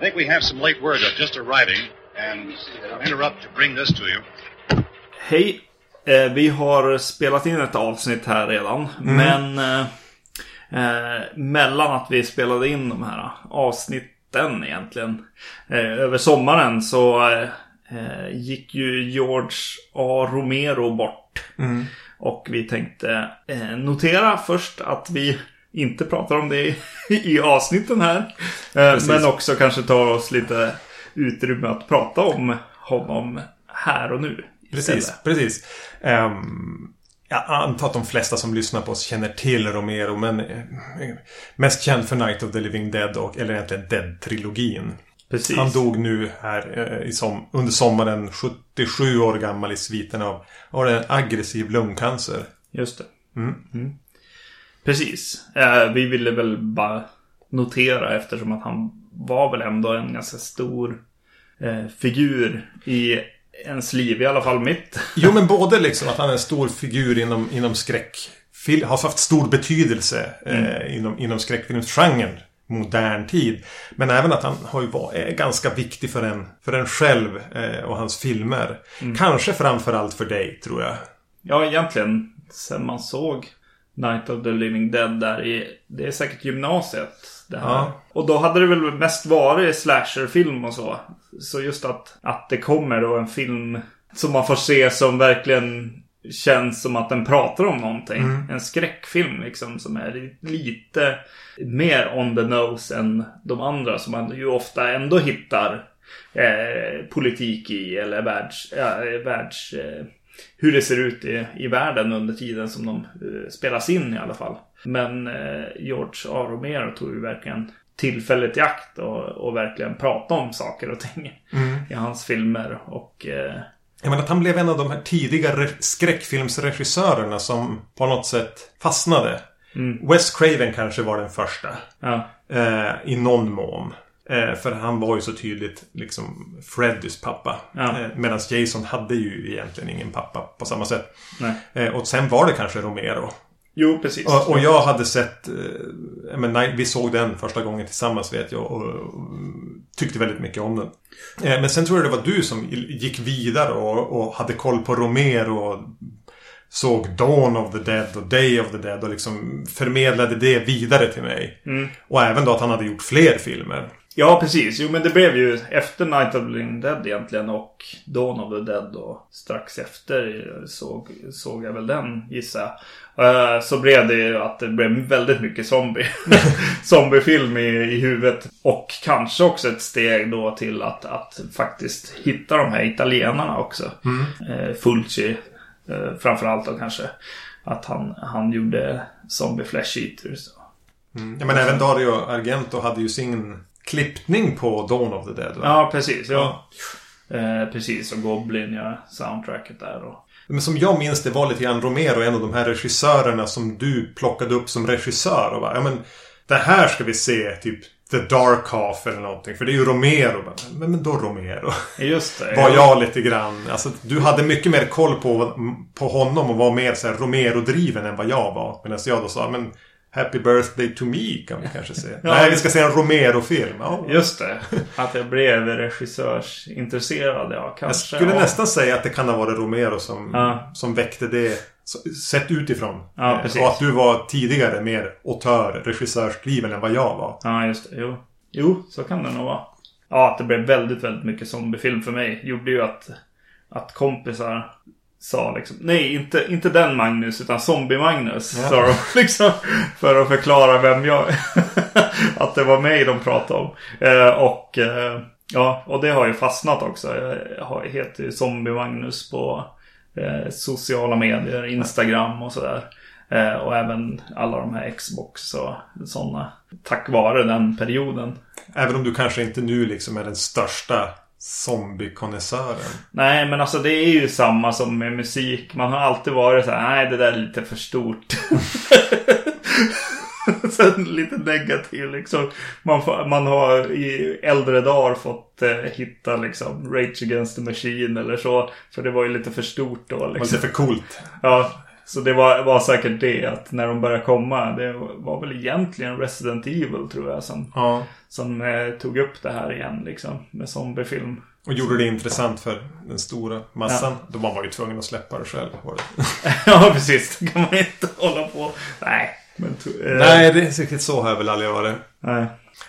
I think we have some late word that's just arriving, and I'll interrupt to bring this to you. Hej! Eh, vi har spelat in ett avsnitt här redan. Men eh, eh, mellan att vi spelade in de här avsnitten egentligen. Eh, över sommaren så eh, eh, gick ju George A. Romero bort. Och vi tänkte eh, notera först att vi inte pratar om det i, i avsnitten här. Eh, Precis. men också kanske tar oss lite utrymme att prata om honom här och nu. Precis, istället. precis. Ehm, jag antar att de flesta som lyssnar på oss känner till Romero, men eh, mest känd för Night of the Living Dead och, eller egentligen Dead-trilogin. Precis. Han dog nu här eh, i som, under sommaren, 77 år gammal i sviten av, av en aggressiv lungcancer. Just det. Mm. Mm. Precis. Eh, vi ville väl bara notera eftersom att han var väl ändå en ganska stor eh, figur i ens liv, i alla fall mitt. Jo, men både liksom att han är en stor figur inom, inom skräck. Har haft stor betydelse eh, inom, inom skräckfilmsgenren modern tid. Men även att han har ju varit, är ganska viktig för en, för en själv eh, och hans filmer. Kanske framförallt för dig, tror jag. Ja, egentligen sen man såg Night of the Living Dead där i, det är säkert gymnasiet. Det här. Ja. Och då hade det väl mest varit slasherfilm och så. Så just att, att det kommer då en film som man får se som verkligen känns som att den pratar om någonting. En skräckfilm liksom som är lite mer on the nose än de andra som man ju ofta ändå hittar eh, politik i eller världs... Ja, världs eh, hur det ser ut i, i världen under tiden som de eh, spelas in i alla fall. Men eh, George A. Romero tog ju verkligen tillfället i akt och, och verkligen prata om saker och ting i hans filmer. Och eh, Jag menar att han blev en av de här tidiga re- skräckfilmsregissörerna som på något sätt fastnade. Wes Craven kanske var den första. ja, Eh, I någon mån. Eh, för han var ju så tydligt liksom Freddys pappa. Ja. Eh, Medan Jason hade ju egentligen ingen pappa på samma sätt. nej. Eh, och sen var det kanske Romero. Jo, precis. Och, och jag hade sett... Eh, ja, men, nej, vi såg den första gången tillsammans vet jag. Och, tyckte väldigt mycket om den. Men sen tror jag det var du som gick vidare och, och hade koll på Romero. Och såg Dawn of the Dead och Day of the Dead. Och liksom förmedlade det vidare till mig. Och även då att han hade gjort fler filmer. Ja, precis. Jo, men det blev ju efter Night of the Living Dead egentligen och Dawn of the Dead och strax efter såg, såg jag väl den gissar jag. Eh, Så blev det ju att det blev väldigt mycket zombie. zombiefilm i, i huvudet. Och kanske också ett steg då till att, att faktiskt hitta de här italienarna också. Eh, Fulci eh, framförallt då kanske. Att han, han gjorde Zombie Flesh Eaters. Ja, men även Dario Argento hade ju sin klippning på Dawn of the Dead. Va? Ja, precis. Ja. Eh, precis, och Goblin gör soundtracket där. Och... Men som jag minns det var lite grann Romero en av de här regissörerna som du plockade upp som regissör och bara, ja men det här ska vi se, typ The Dark Half eller någonting. För det är ju Romero. Men, men då Romero. Just det. Var jag lite grann. Alltså, du hade mycket mer koll på, på honom och var mer så här Romero-driven än vad jag var. Medan jag då sa, men Happy Birthday to Me kan vi kanske se. Nej, vi ska se en Romero-film. Ja. Just det. Att jag blev regissörsintresserad, ja. Jag Kanske. skulle ja. nästan säga att det kan ha varit Romero som, Ja. som väckte det sett utifrån. Ja, Eh, precis. Och att du var tidigare mer autör, regissörsdriven än vad jag var. Ja, just det. Jo. jo, så kan det nog vara. Ja, att det blev väldigt, väldigt mycket zombiefilm för mig. Gjorde ju att, att kompisar sa liksom Nej, inte, inte den Magnus utan Zombie-Magnus. Ja. Sa de liksom. För att förklara vem jag Att det var mig de pratade om. Eh, och eh, ja, och det har ju fastnat också. Jag har, heter ju Zombie-Magnus på eh, sociala medier, Instagram och sådär. Eh, och även alla de här Xbox och sådana. Tack vare den perioden. Även om du kanske inte nu liksom är den största zombie-konnässören. Nej, men alltså det är ju samma som med musik. Man har alltid varit så här, nej det där är lite för stort. Sen lite negativ liksom. Man, får, man har i äldre dagar fått eh, hitta liksom Rage Against the Machine eller så. För det var ju lite för stort då Det var liksom. lite för coolt. Ja, Så det var, var säkert det att när de började komma. Det var väl egentligen Resident Evil tror jag som, Ja. som eh, tog upp det här igen liksom. Med zombiefilm. Och gjorde det intressant för den stora massan. Då var man ju tvungen att släppa det själv. Var det. ja precis. Det kan man inte hålla på. Nej. Men, eh, Nej, det är säkert så har jag väl aldrig varit. nej.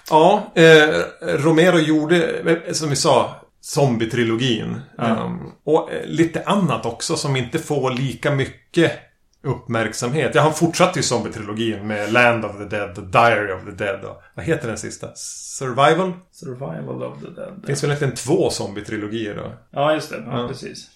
Ja, eh, Romero gjorde, eh, som vi sa, Zombie-trilogin. Ja. Ehm, och eh, lite annat också som inte får lika mycket uppmärksamhet. Ja, han fortsatte ju Zombie-trilogin med Land of the Dead och Diary of the Dead. Och, vad heter den sista? Survival? Survival of the Dead. Det finns väl egentligen två Zombie-trilogier då. Ja, just det. Ja, Ja. precis.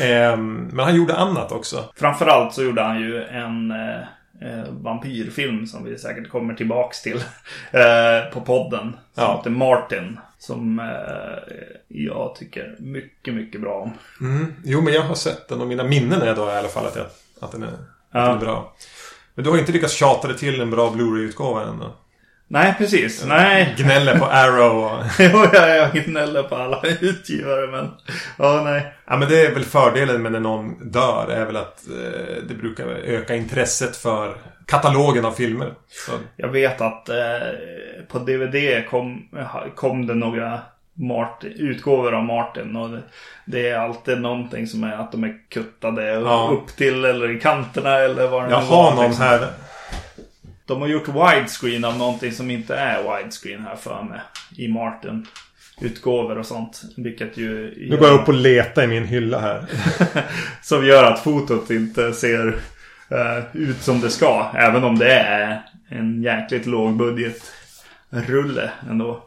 Ehm, men han gjorde annat också. Framförallt så gjorde han ju en eh, eh, vampyrfilm som vi säkert kommer tillbaks till eh, på podden. Som Ja. heter Martin. Som eh, jag tycker mycket, mycket bra om. Mm. Jo, men jag har sett den och mina minnen är då i alla fall att, jag, att, den, är, att Ja. den är bra. Men du har inte lyckats tjata dig till en bra Blu-ray-utgåva än då? Nej, precis. Nej. Gnäller på Arrow och... Jo, jag, jag gnäller på alla utgivare men... Ja, nej. Ja men det är väl fördelen med när någon dör är väl att eh, det brukar öka intresset för katalogen av filmer. Så, Jag vet att eh, på DVD kom, kom det några Martin, utgåvor av Martin. Och det, är alltid någonting som är att de är kuttade Ja. upp till eller i kanterna eller vad det jag nu har var, någon liksom. här. De har gjort widescreen av någonting som inte är widescreen här för mig. I Martin. Utgåvor och sånt. Vilket ju... Nu går jag upp och letar i min hylla här. Som gör att fotot inte ser eh, ut som det ska. Även om det är en jäkligt lågbudget rulle ändå.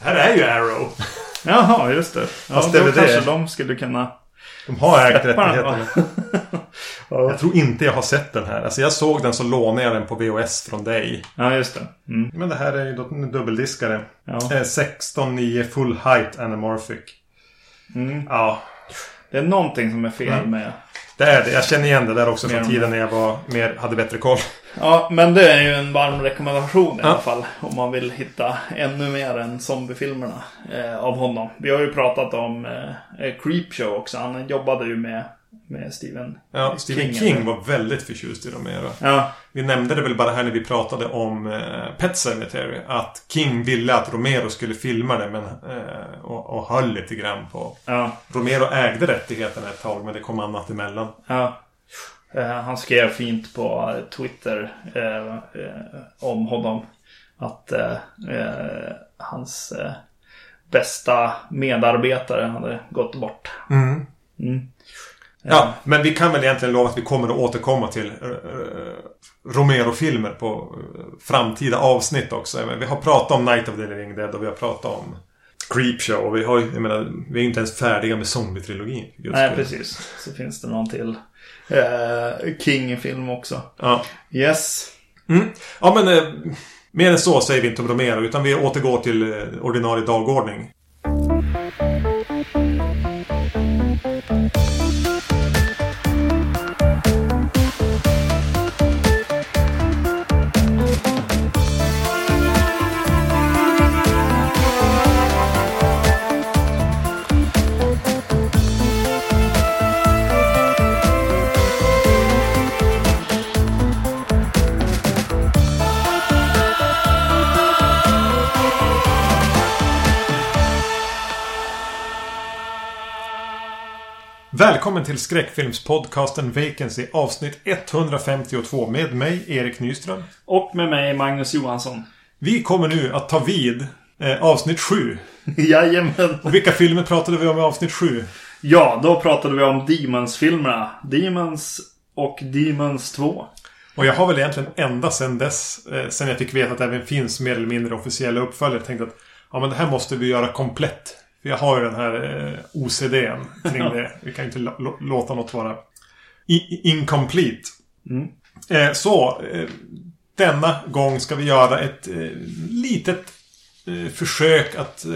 Här är ju Arrow. Jaha, just det. Ja, Fast då DVD. kanske de skulle kunna... De har ägt rättigheterna. Ja. Jag tror inte jag har sett den här. Alltså jag såg den så lånade jag den på VHS från dig. ja, just det. Mm. Men det här är ju en dubbeldiskare. Ja. Eh, 16.9 Full Height Anamorphic. Mm. Ja, Det är någonting som är fel Mm. med... det är det. Jag känner igen det där också från tiden när jag var mer, hade bättre koll. Ja, men det är ju en varm rekommendation i alla fall. Om man vill hitta ännu mer än zombiefilmerna eh, av honom. Vi har ju pratat om eh, eh, Creepshow också. Han jobbade ju med, med Stephen Ja, Stephen King, var väldigt förtjust i Romero. Ja, Vi nämnde det väl bara här när vi pratade om eh, Pet Sematary. Att King ville att Romero skulle filma det men, eh, och, och höll lite grann på... ja, Romero ägde rättigheterna ett tag men det kom annat emellan. ja. Eh, han skrev fint på Twitter eh, eh, om honom. Att hans bästa medarbetare hade gått bort. Mm. Ja, men vi kan väl egentligen lova att vi kommer att återkomma till Romero-filmer på framtida avsnitt också. Vi har pratat om Night of the Living Dead och vi har pratat om Creepshow. Och vi har jag menar, vi är inte ens färdiga med Zombie-trilogin. Nej, precis. Så finns det någon till eh, King-film också. Ja. Yes. Mm. Ja, men eh, mer än så säger vi inte om Romero utan vi återgår till eh, ordinarie dagordning. Välkommen till skräckfilmspodcasten Vacancy avsnitt 152 med mig Erik Nyström. Och med mig Magnus Johansson. Vi kommer nu att ta vid eh, avsnitt 7. Jajamän. Och vilka filmer pratade vi om i avsnitt 7? Ja, då pratade vi om Demons-filmerna. Demons och Demons 2. Och jag har väl egentligen ända sedan dess, eh, sen jag fick veta att det även finns mer eller mindre officiella uppföljare, tänkt att ja men det här måste vi göra komplett. För jag har ju den här eh, OCDn kring det. Vi kan ju inte låta något vara incomplete. Mm. Eh, så, eh, denna gång ska vi göra ett eh, litet försök att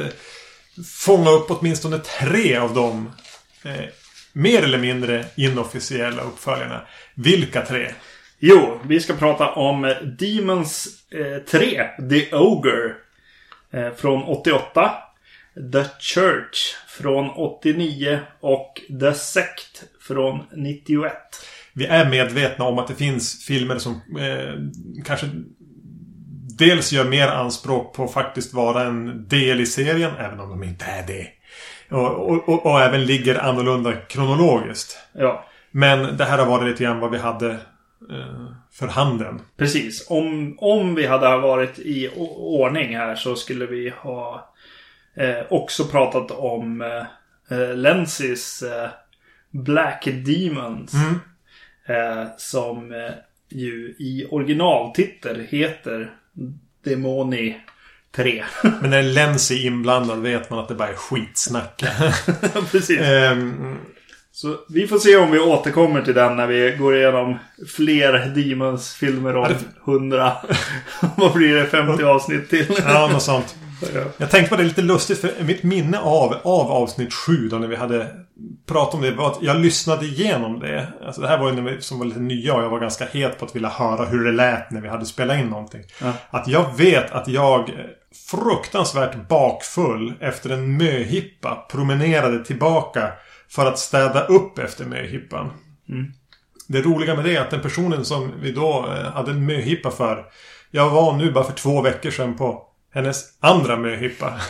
fånga upp åtminstone tre av de mer eller mindre inofficiella uppföljarna. Vilka tre? Jo, vi ska prata om Demons eh, 3, The Ogre. Från 88. The Church från 89 och The Sect från 91. vi är medvetna om att det finns filmer som eh, kanske dels gör mer anspråk på att faktiskt vara en del i serien, även om de inte är det. Och, och, och, och även ligger annorlunda kronologiskt. Ja. Men det här har varit lite grann vad vi hade eh, för handen. Precis. Om, om vi hade varit i ordning här så skulle vi ha eh, också pratat om eh, eh, Lenzys eh, Black Demons. Mm. Eh, som eh, ju i originaltitel heter Demoni 3. Men när Lenz är inblandad vet man att det bara är skitsnack. Precis. Ehm, Så vi får se om vi återkommer till den när vi går igenom fler Demons-filmer om Ja, det- 100. Vad blir det? 50 avsnitt till? ja, något sånt. Ja. Jag tänkte på det lite lustigt för mitt minne av, av avsnitt 7 då när vi hade pratat om det var att jag lyssnade igenom det. Alltså det här var ju när vi som var lite nya och jag var ganska het på att vilja höra hur det lät när vi hade spelat in någonting. Ja. Att jag vet att jag fruktansvärt bakfull efter en möhippa promenerade tillbaka för att städa upp efter möhippan. Mm. Det roliga med det är att den personen som vi då eh, hade en möhippa för Jag var nu bara för två veckor sedan på hennes andra möhippa.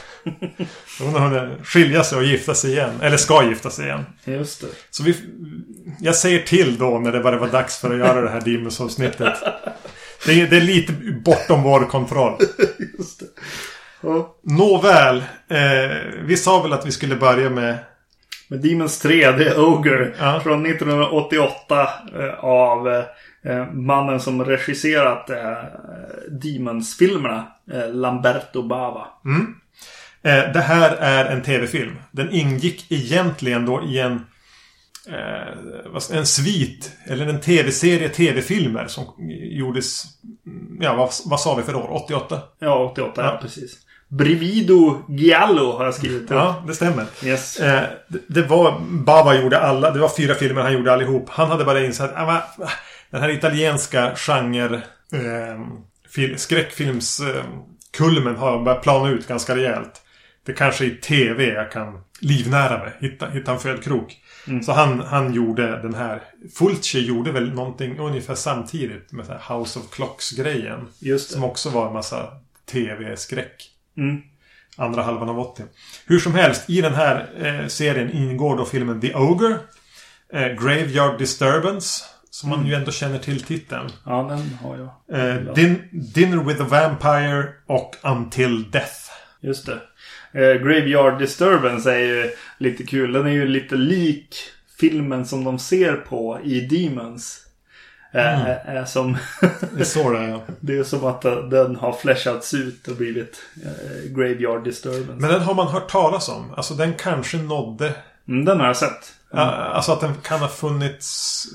Hon har hunnit skilja sig och gifta sig igen. Eller ska gifta sig igen. Just det. Så vi... Jag säger till då när det bara var dags för att göra det här Demons-avsnittet. Det är, det är lite bortom vår kontroll. Just det. Ja. Nåväl. Eh, vi sa väl att vi skulle börja med... Men Demons 3, det är Ogre. Ja. Från 1988 eh, av eh, mannen som regisserat eh, Demons-filmerna. Eh, Lamberto Bava. Eh, det här är en tv-film. Den ingick egentligen då i en... Eh, en svit, eller en tv-serie tv-filmer som gjordes... Ja, vad, vad sa vi för år? 88? Ja, 88. Ja, Ja. precis. Brivido Giallo har jag skrivit. Ja, det stämmer. Yes. Eh, det, det var... Bava gjorde alla... Det var fyra filmer han gjorde allihop. Han hade bara insett att ah, den här italienska genre... Eh, fil, skräckfilms... Eh, har börjat plana ut ganska rejält. Det kanske är i tv jag kan livnära mig. Hitta, hitta en födkrok. Så han, han gjorde den här. Fulci gjorde väl någonting ungefär samtidigt med House of Clocks-grejen. Som också var en massa tv-skräck. Mm. Andra halvan av 80. Hur som helst, i den här eh, serien ingår då filmen The Ogre. Eh, Graveyard Disturbance. Som man ju ändå känner till titeln. Ja, den har jag. Eh, din, Dinner with a Vampire och Until Death. Just det. Eh, Graveyard Disturbance är ju lite kul. Den är ju lite lik filmen som de ser på i Demons. Eh, eh, som Det är så det är. det är som att den har flashats ut och blivit eh, Graveyard Disturbance. Men den har man hört talas om. Alltså den kanske nådde... Mm, den har jag sett. Ja, Alltså att den kan ha funnits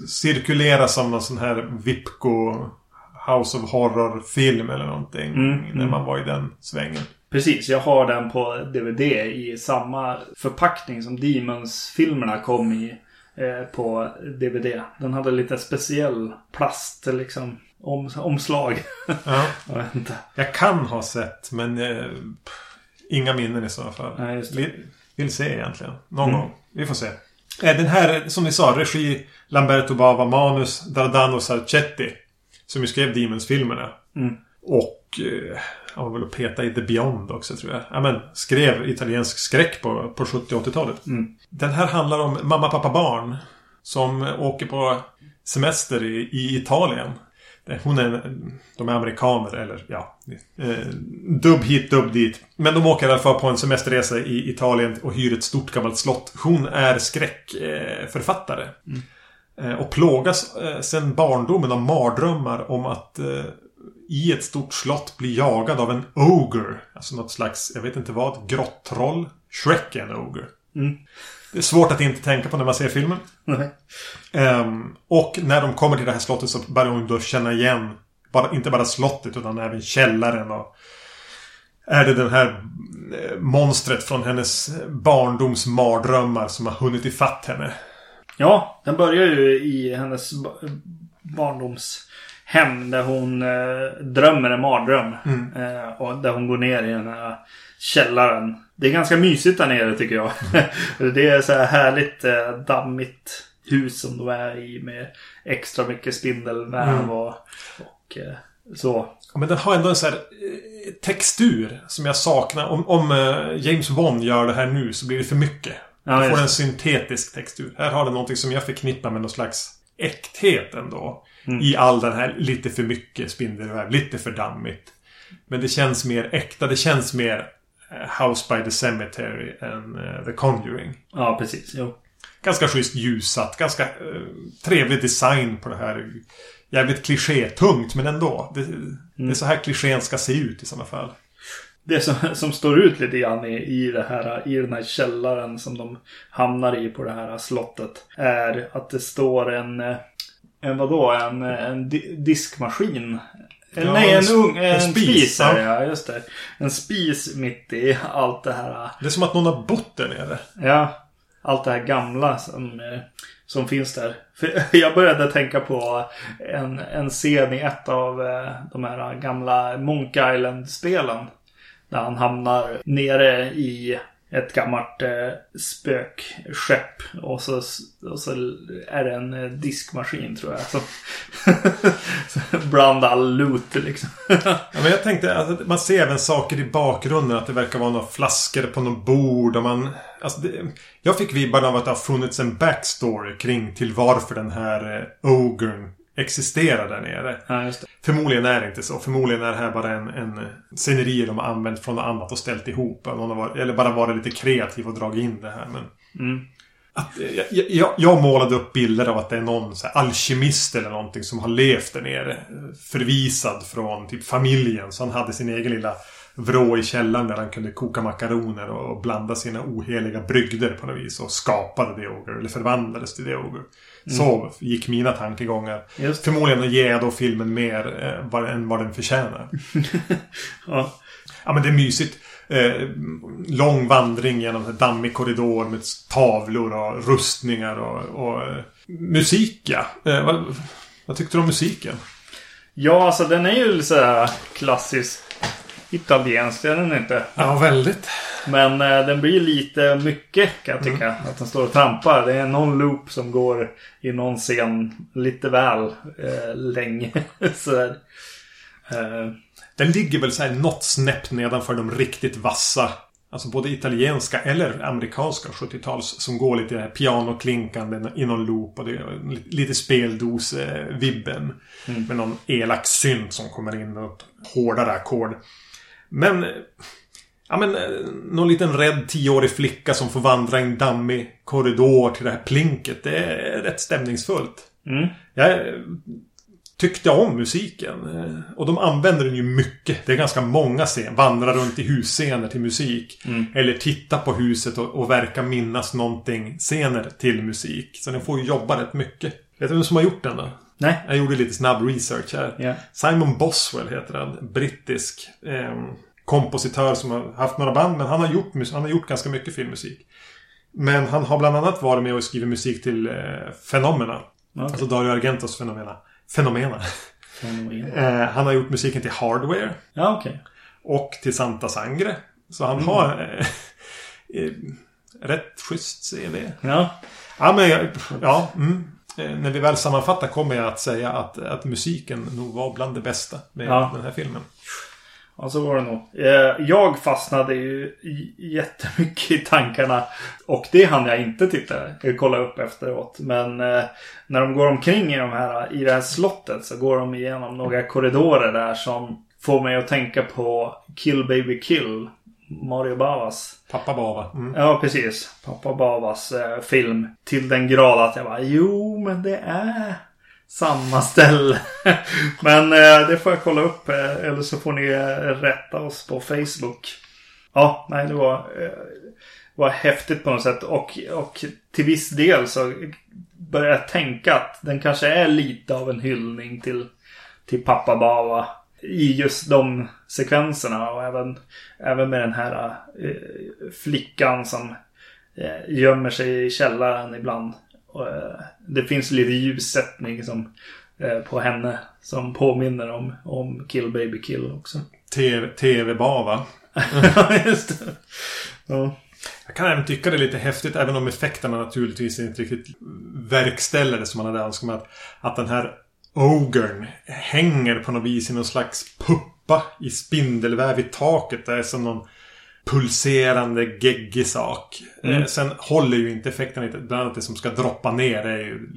cirkulera som någon sån här Vipco House of Horror-film eller någonting. Mm, när mm. man var i den svängen. Precis, jag har den på DVD i samma förpackning som Demons-filmerna kom i eh, på DVD. Den hade lite speciell plast, liksom, om, omslag. Ja. jag. Jag kan ha sett, men eh, inga minnen i så fall. Nej, just det. Vill, vill se egentligen. Någon Mm. gång. Vi får se. Eh, Den här, som vi sa, regi Lamberto Bava, manus Dardano Sarcetti. Som ju skrev Demons-filmerna. Mm. Och eh, han var väl att peta i The Beyond också tror jag. Ja, men skrev italiensk skräck på, på 70 80-talet. Mm. Den här handlar om mamma, pappa, barn. Som åker på semester i, i Italien. Hon är, de är amerikaner eller ja. Eh, dubb hit, dubb dit. Men de åker i alla fall på en semesterresa i Italien och hyr ett stort gammalt slott. Hon är skräckförfattare. Författare. Eh, och plågas eh, sen barndomen av mardrömmar om att eh, i ett stort slott bli jagad av en ogre. Alltså något slags, jag vet inte vad, grottroll. Shrek är en ogre. Mm. Det är svårt att inte tänka på när man ser filmen. Ehm, och när de kommer till det här slottet så börjar hon då känna igen bara, inte bara slottet utan även källaren och är det den här eh, monstret från hennes barndoms mardrömmar som har hunnit ifatt henne. Ja, den börjar ju i hennes ba- barndomshem där hon eh, drömmer en mardröm. Eh, och där hon går ner i den här källaren. Det är ganska mysigt där nere tycker jag. det är så här härligt eh, dammigt hus som de är i med extra mycket spindelväv Mm. och, och eh, så. Ja, Men den har ändå en sån här eh, textur som jag saknar. Om, om James Wan gör det här nu så blir det för mycket. Ja, Då får den det. syntetisk textur. Här har den någonting som jag förknippar med någon slags äkthet ändå. Mm. I all den här lite för mycket spindelväv, lite för dammigt. Men det känns mer äkta. Det känns mer House by the Cemetery än eh, The Conjuring. Ja, precis. Jo. Ganska schysst ljussatt. Ganska eh, trevlig design på det här. Jävligt klichétungt men ändå. Det, det är så här klichén ska se ut i sådana fall. Det som, som står ut lite grann i, i, det här, i den här källaren som de hamnar i på det här slottet. Är att det står en, eh, en vadå, en, en di- diskmaskin. Ja, Nej, en ung, en, en spis, spis. ja. ja, just det. En spis mitt i allt det här. Det är som att någon har bott där nere. Ja, allt det här gamla som, eh, som finns där. För jag började tänka på en, en scen i ett av eh, de här gamla Monk Island-spelen. Där han hamnar nere i ett gammalt eh, spökskepp. Och så, och så är det en eh, diskmaskin tror jag. Bland all loot liksom. Ja, men jag tänkte att man ser även saker i bakgrunden. Att det verkar vara några flaskor på något bord. Och man, alltså det, jag fick vibbarna av att det har funnits en backstory kring till varför den här eh, ogern existerar där nere. ja. Förmodligen är det inte så. Förmodligen är det här bara en, en sceneri de har använt från något annat och ställt ihop. Varit, eller bara varit lite kreativ och dragit in det här. Men Mm. att, eh, jag, jag, jag målade upp bilder av att det är någon så här, alkemist eller någonting som har levt där nere. Förvisad från typ familjen. Så han hade sin egen lilla vrå i källaren där han kunde koka makaroner och blanda sina oheliga brygder på något vis. Och skapade det Ogre, eller förvandlades till det Ogre. Så gick mina tankegångar. Just Förmodligen ger jag då filmen mer eh, än vad den förtjänar. Ja. Ja men det är mysigt. Eh, lång vandring genom en dammig korridor med tavlor och rustningar och, och eh, musik ja. Eh, vad, vad tyckte du om musiken? Ja, alltså den är ju så klassisk italiensk, är den inte? Ja, väldigt. Men eh, den blir lite mycket kan jag tycka. Att den står och trampar. Det är någon loop som går i någon scen lite väl eh, länge. så. Eh, Den ligger väl så här något snäpp nedanför de riktigt vassa. Alltså både italienska eller amerikanska 70-tals som går lite pianoklinkande i någon loop och det är lite speldos-vibben. Med någon elak synt som kommer in och hårdare ackord. Men... Ja men eh, någon liten rädd tioårig flicka som får vandra i en dammig korridor till det här plinket. Det är rätt stämningsfullt. mm. Jag eh, tyckte om musiken. eh, Och de använder den ju mycket. Det är ganska många scener. Vandra runt i husscener till musik. Eller titta på huset och, och verka minnas någonting scener till musik. Så den får ju jobba rätt mycket. Vet du vem som har gjort den då? Nej. Jag gjorde lite snabb research här. Ja. Simon Boswell heter han. Brittisk eh, kompositör som har haft några band. Men han har, gjort, han har gjort ganska mycket filmmusik. Men han har bland annat varit med och skrivit musik till eh, Phenomena. Okej. Alltså Dario Argentos Phenomena. Fenomena. Fenomen. Eh, han har gjort musiken till Hardware. Ja, okej. Och till Santa Sangre. Så han har eh, eh, rätt schysst CV. Ja. Ja, men ja. Mm. Eh, När vi väl sammanfattar kommer jag att säga att, att musiken nog var bland det bästa med Ja. den här filmen. Ja, så var det nog. Eh, Jag fastnade ju jättemycket i tankarna. Och det hann jag inte titta, eh, kolla upp efteråt. Men när de går omkring i, de här, i det här slottet så går de igenom några korridorer där som får mig att tänka på Kill Baby Kill. Mario Bavas. Pappa Bava. Mm. Ja, precis. Pappa Bavas eh, film. Till den grad att jag bara, jo men det är samma ställe. men eh, det får jag kolla upp. Eh, eller så får ni eh, rätta oss på Facebook. Ja, nej det var, eh, var häftigt på något sätt. Och, och till viss del så börjar jag tänka att den kanske är lite av en hyllning till, till pappa Bava. I just de sekvenserna och även, även med den här eh, flickan som eh, gömmer sig i källaren ibland. Och, eh, det finns lite ljussättning som, eh, på henne som påminner om, om Kill Baby Kill också. TV, TV Bava. Ja, just det. Ja. Jag kan även tycka det är lite häftigt, även om effekterna naturligtvis inte riktigt verkställer det som man hade önskat. Att, att den här Ogern hänger på något vis i någon slags puppa i spindelväv i taket. Det är som någon pulserande geggig sak. Mm. Eh, sen håller ju inte effekterna inte. Bland annat det som ska droppa ner är ju...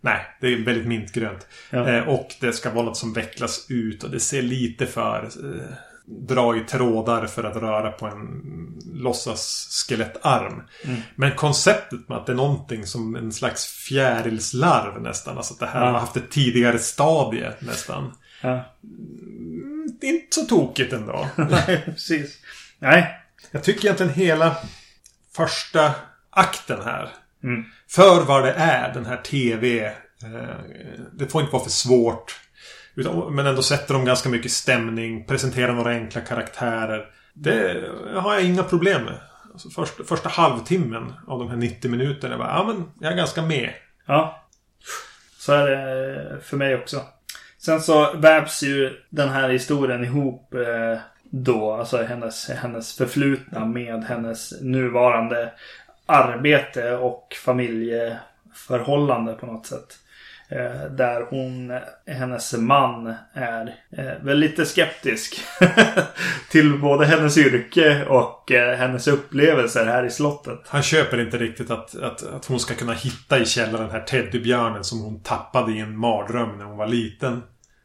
Nej, det är väldigt mintgrönt. Ja. Eh, och det ska vara något som vecklas ut och det ser lite för... Eh, dra i trådar för att röra på en låtsas skelettarm. Mm. Men konceptet med att det är någonting som en slags fjärilslarv nästan. Alltså att det här Ja. har haft ett tidigare stadie nästan. Ja. Inte så tokigt ändå. Nej, precis. Nej. Jag tycker egentligen hela första akten här. Mm. För vad det är, den här TV. Eh, det får inte vara för svårt. Utan, men ändå sätter de ganska mycket stämning. Presenterar några enkla karaktärer. Det har jag inga problem med. Alltså första, första halvtimmen av de här 90 minuterna. Jag bara, ja men jag är ganska med. Ja. Så är det eh, för mig också. Sen så vävs ju den här historien ihop eh, då. Alltså hennes, hennes förflutna med hennes nuvarande arbete och familjeförhållande på något sätt. Eh, där hon, hennes man är eh, väl lite skeptisk till både hennes yrke och eh, hennes upplevelser här i slottet. Han köper inte riktigt att, att, att hon ska kunna hitta i källaren den här teddybjörnen som hon tappade i en mardröm när hon var liten.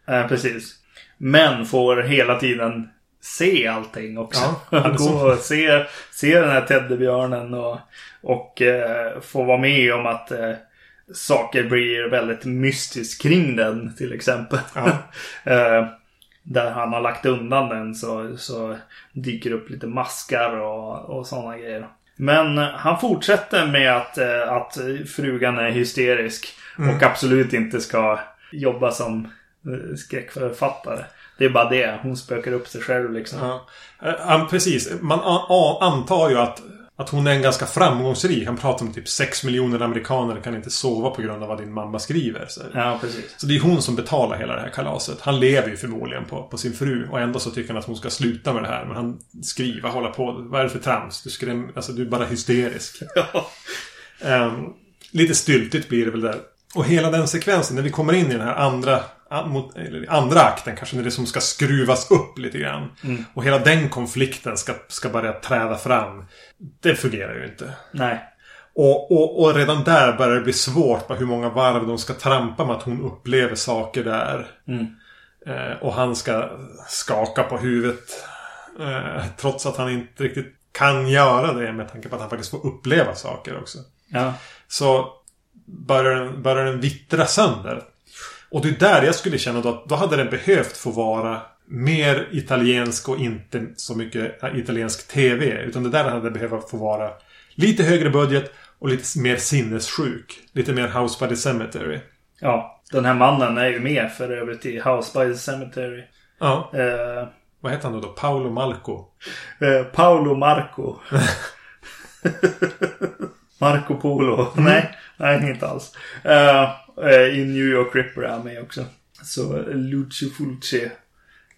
Eh, precis. Men får hela tiden se allting också. Ja, Gå och se, se den här teddybjörnen och, och eh, få vara med om att eh, saker blir väldigt mystiskt kring den till exempel. Ja. eh, där han har lagt undan den så, så dyker upp lite maskar och, och sådana grejer. Men han fortsätter med att, eh, att frugan är hysterisk och absolut inte ska jobba som eh, skräckförfattare. Det är bara det. Hon spökar upp sig själv liksom. Ja, precis. Man antar ju att, att hon är en ganska framgångsrik. Han pratar om typ 6 miljoner amerikaner kan inte sova på grund av vad din mamma skriver. Så, Ja, precis. så det är hon som betalar hela det här kalaset. Han lever ju förmodligen på, på sin fru. Och ändå så tycker han att hon ska sluta med det här. Men han skriver, hålla på. Vad är det för trams? Du, skräm, alltså, du är bara hysterisk. Ehm, lite styltigt blir det väl där. Och hela den sekvensen, när vi kommer in i den här andra, an- mot, eller andra akten kanske, när det som ska skruvas upp lite grann. Och hela den konflikten ska, ska börja träda fram. Det fungerar ju inte. Nej. Och, och, och redan där börjar det bli svårt på hur många varv de ska trampa med att hon upplever saker där. Mm. Eh, och han ska skaka på huvudet. Eh, trots att han inte riktigt kan göra det med tanke på att han faktiskt får uppleva saker också Ja. så börjar den, börjar den vittra sönder. Och det är där jag skulle känna då att då hade den behövt få vara mer italiensk och inte så mycket italiensk TV. Utan det där hade behövt få vara lite högre budget och lite mer sinnessjuk. Lite mer House by the Cemetery. Ja. Den här mannen är ju med för övrigt i House by the Cemetery. Ja, Eh, vad heter han då? Paolo Malco. eh, Paolo Marco. Marco Polo. Nej, nej inte alls. Eh, I New York Ripper är med också. Så Lucio Fulci.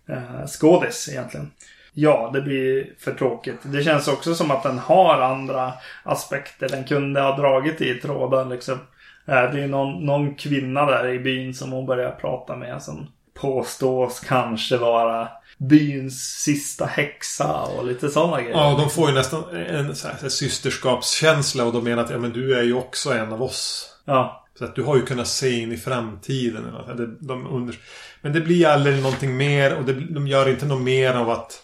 Uh, skådis egentligen. Ja, det blir för tråkigt. Det känns också som att den har andra aspekter. Den kunde ha dragit i tråden liksom. Eh, det är någon, någon kvinna där i byn som hon börjar prata med som påstås kanske vara byns sista häxa och lite sådana grejer. Ja, de får ju nästan en så här, systerskapskänsla och de menar att ja, men du är ju också en av oss. Ja, Så att du har ju kunnat se in i framtiden. de under... Men det blir aldrig någonting mer och det, de gör inte något mer av att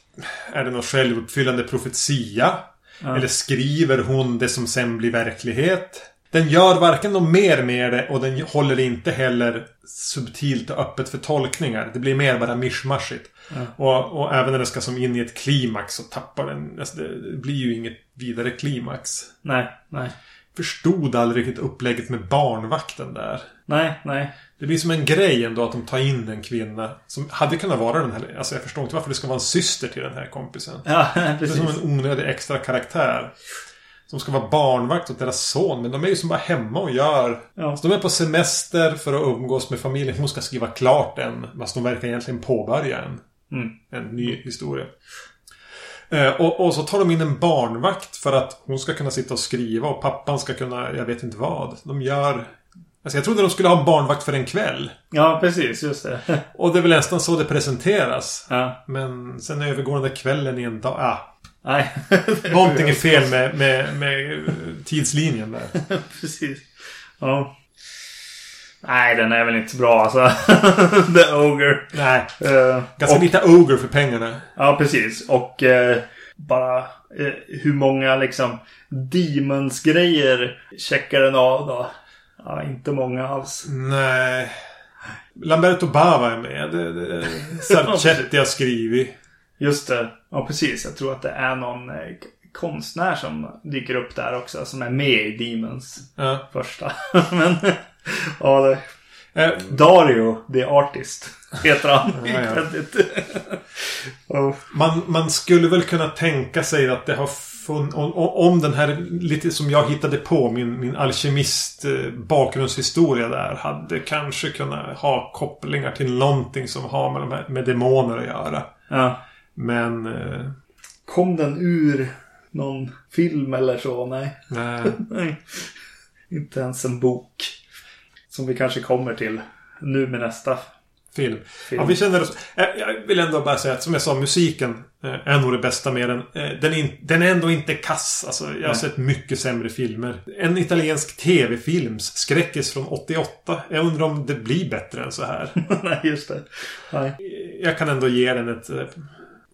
är det någon självuppfyllande profetia? Eller skriver hon det som sen blir verklighet? Den gör varken något mer med det och den håller inte heller subtilt och öppet för tolkningar. Det blir mer bara mischmaschigt. Och, och även när det ska som in i ett klimax så tappar den... Alltså det blir ju inget vidare klimax. nej, nej. Förstod aldrig riktigt upplägget med barnvakten där. Nej, nej. Det blir som en grej ändå att de tar in en kvinna som hade kunnat vara den här... Alltså jag förstår inte varför det ska vara en syster till den här kompisen. Ja, Det är precis. som en onödig extra karaktär. Som ska vara barnvakt åt deras son. Men de är ju som bara hemma och gör... Ja. Alltså de är på semester för att umgås med familjen. Hon ska skriva klart en. Fast de verkar egentligen påbörja en. Mm. En ny historia. Eh, och, och så tar de in en barnvakt för att hon ska kunna sitta och skriva och pappan ska kunna, jag vet inte vad. De gör... Alltså jag trodde de skulle ha en barnvakt för en kväll. Ja, precis. Just det. Och det är väl nästan så det presenteras. ja. Men sen övergår den där kvällen i en dag. Ah, Nej. någonting är fel med, med, med tidslinjen där. precis. Ja. Nej, den är väl inte så bra alltså. The Ogre. Nej. Eh, Ganska och, lite ogre för pengarna. Ja, precis. Och eh, bara eh, hur många liksom Demons-grejer checkar den av då? Ja, inte många alls. Nej. Lamberto Bava är med. Det, det, Sarcetti har skrivit. Just det. Ja, precis. Jag tror att det är någon konstnär som dyker upp där också. Som är med i Demons Ja. första. Men ja, det, Eh, Dario, the artist, heter han. Ja, ja. Man, man skulle väl kunna tänka sig att det har funnits... Om, om den här, lite som jag hittade på, min, min alkemist eh, bakgrundshistoria där. Hade kanske kunnat ha kopplingar till någonting som har med, de här, med demoner att göra. ja. Men... Eh, Kom den ur någon film eller så? Nej. nej. Nej. Inte ens en bok. Som vi kanske kommer till nu med nästa. Film. Film. Ja, vi känner oss... Eh, Jag vill ändå bara säga att som jag sa, musiken eh, är nog det bästa med den. Eh, Den är, in, den är ändå inte kass. Alltså, jag har Nej. sett mycket sämre filmer. En italiensk tv-films skräckis från 88. Jag undrar om det blir bättre än så här. Nej, just det. Nej. Jag kan ändå ge den ett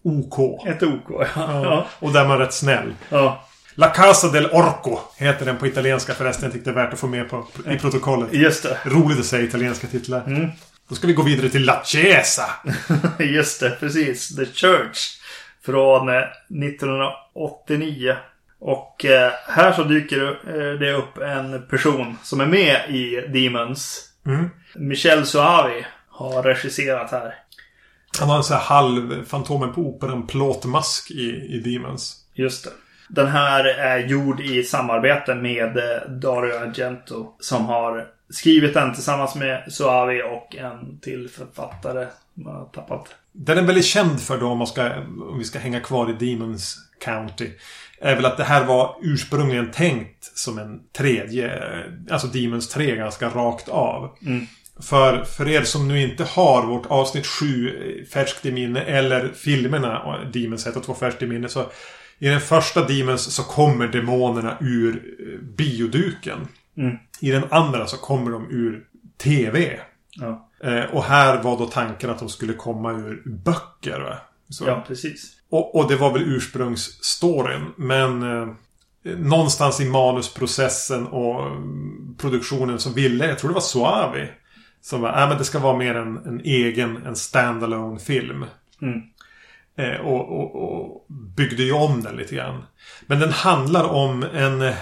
OK. Ett OK, ja. Ja. Och där är man rätt snäll. ja. La Casa del Orco heter den på italienska förresten. Jag tyckte det är värt att få med på, i protokollet. Just det. Roligt att säga italienska titlar. Mm. Då ska vi gå vidare till La Chiesa. Just det, precis. The Church. Från eh, 1989. Och eh, här så dyker eh, det upp en person som är med i Demons. Mm. Michel Soavi har regisserat här. Han har en sån här halv Fantomen på Operan plåtmask i, i Demons. Just det. Den här är gjord i samarbete med eh, Dario Argento. Som har skrivit den tillsammans med Soavi och en till författare. Man har tappat. Den är väldigt känd för då om, man ska, om vi ska hänga kvar i Demons County. Är väl att det här var ursprungligen tänkt som en tredje, alltså Demons 3 ganska rakt av. Mm. För, för er som nu inte har vårt avsnitt 7 färskt i minne eller filmerna Demons 1 och 2 färskt i minne så i den första Demons så kommer demonerna ur eh, bioduken. Mm. I den andra så kommer de ur TV. Ja, Eh, och här var då tanken att de skulle komma ur böcker. Va? Så. ja precis. Och, och det var väl ursprungsstoryn. Men eh, någonstans i manusprocessen och mm, produktionen så ville, jag tror det var Suavi. Som var, äh, men det ska vara mer en, en egen, en standalone film. Mm. Eh, och, och, och byggde ju om den lite grann. Men den handlar om en... eh,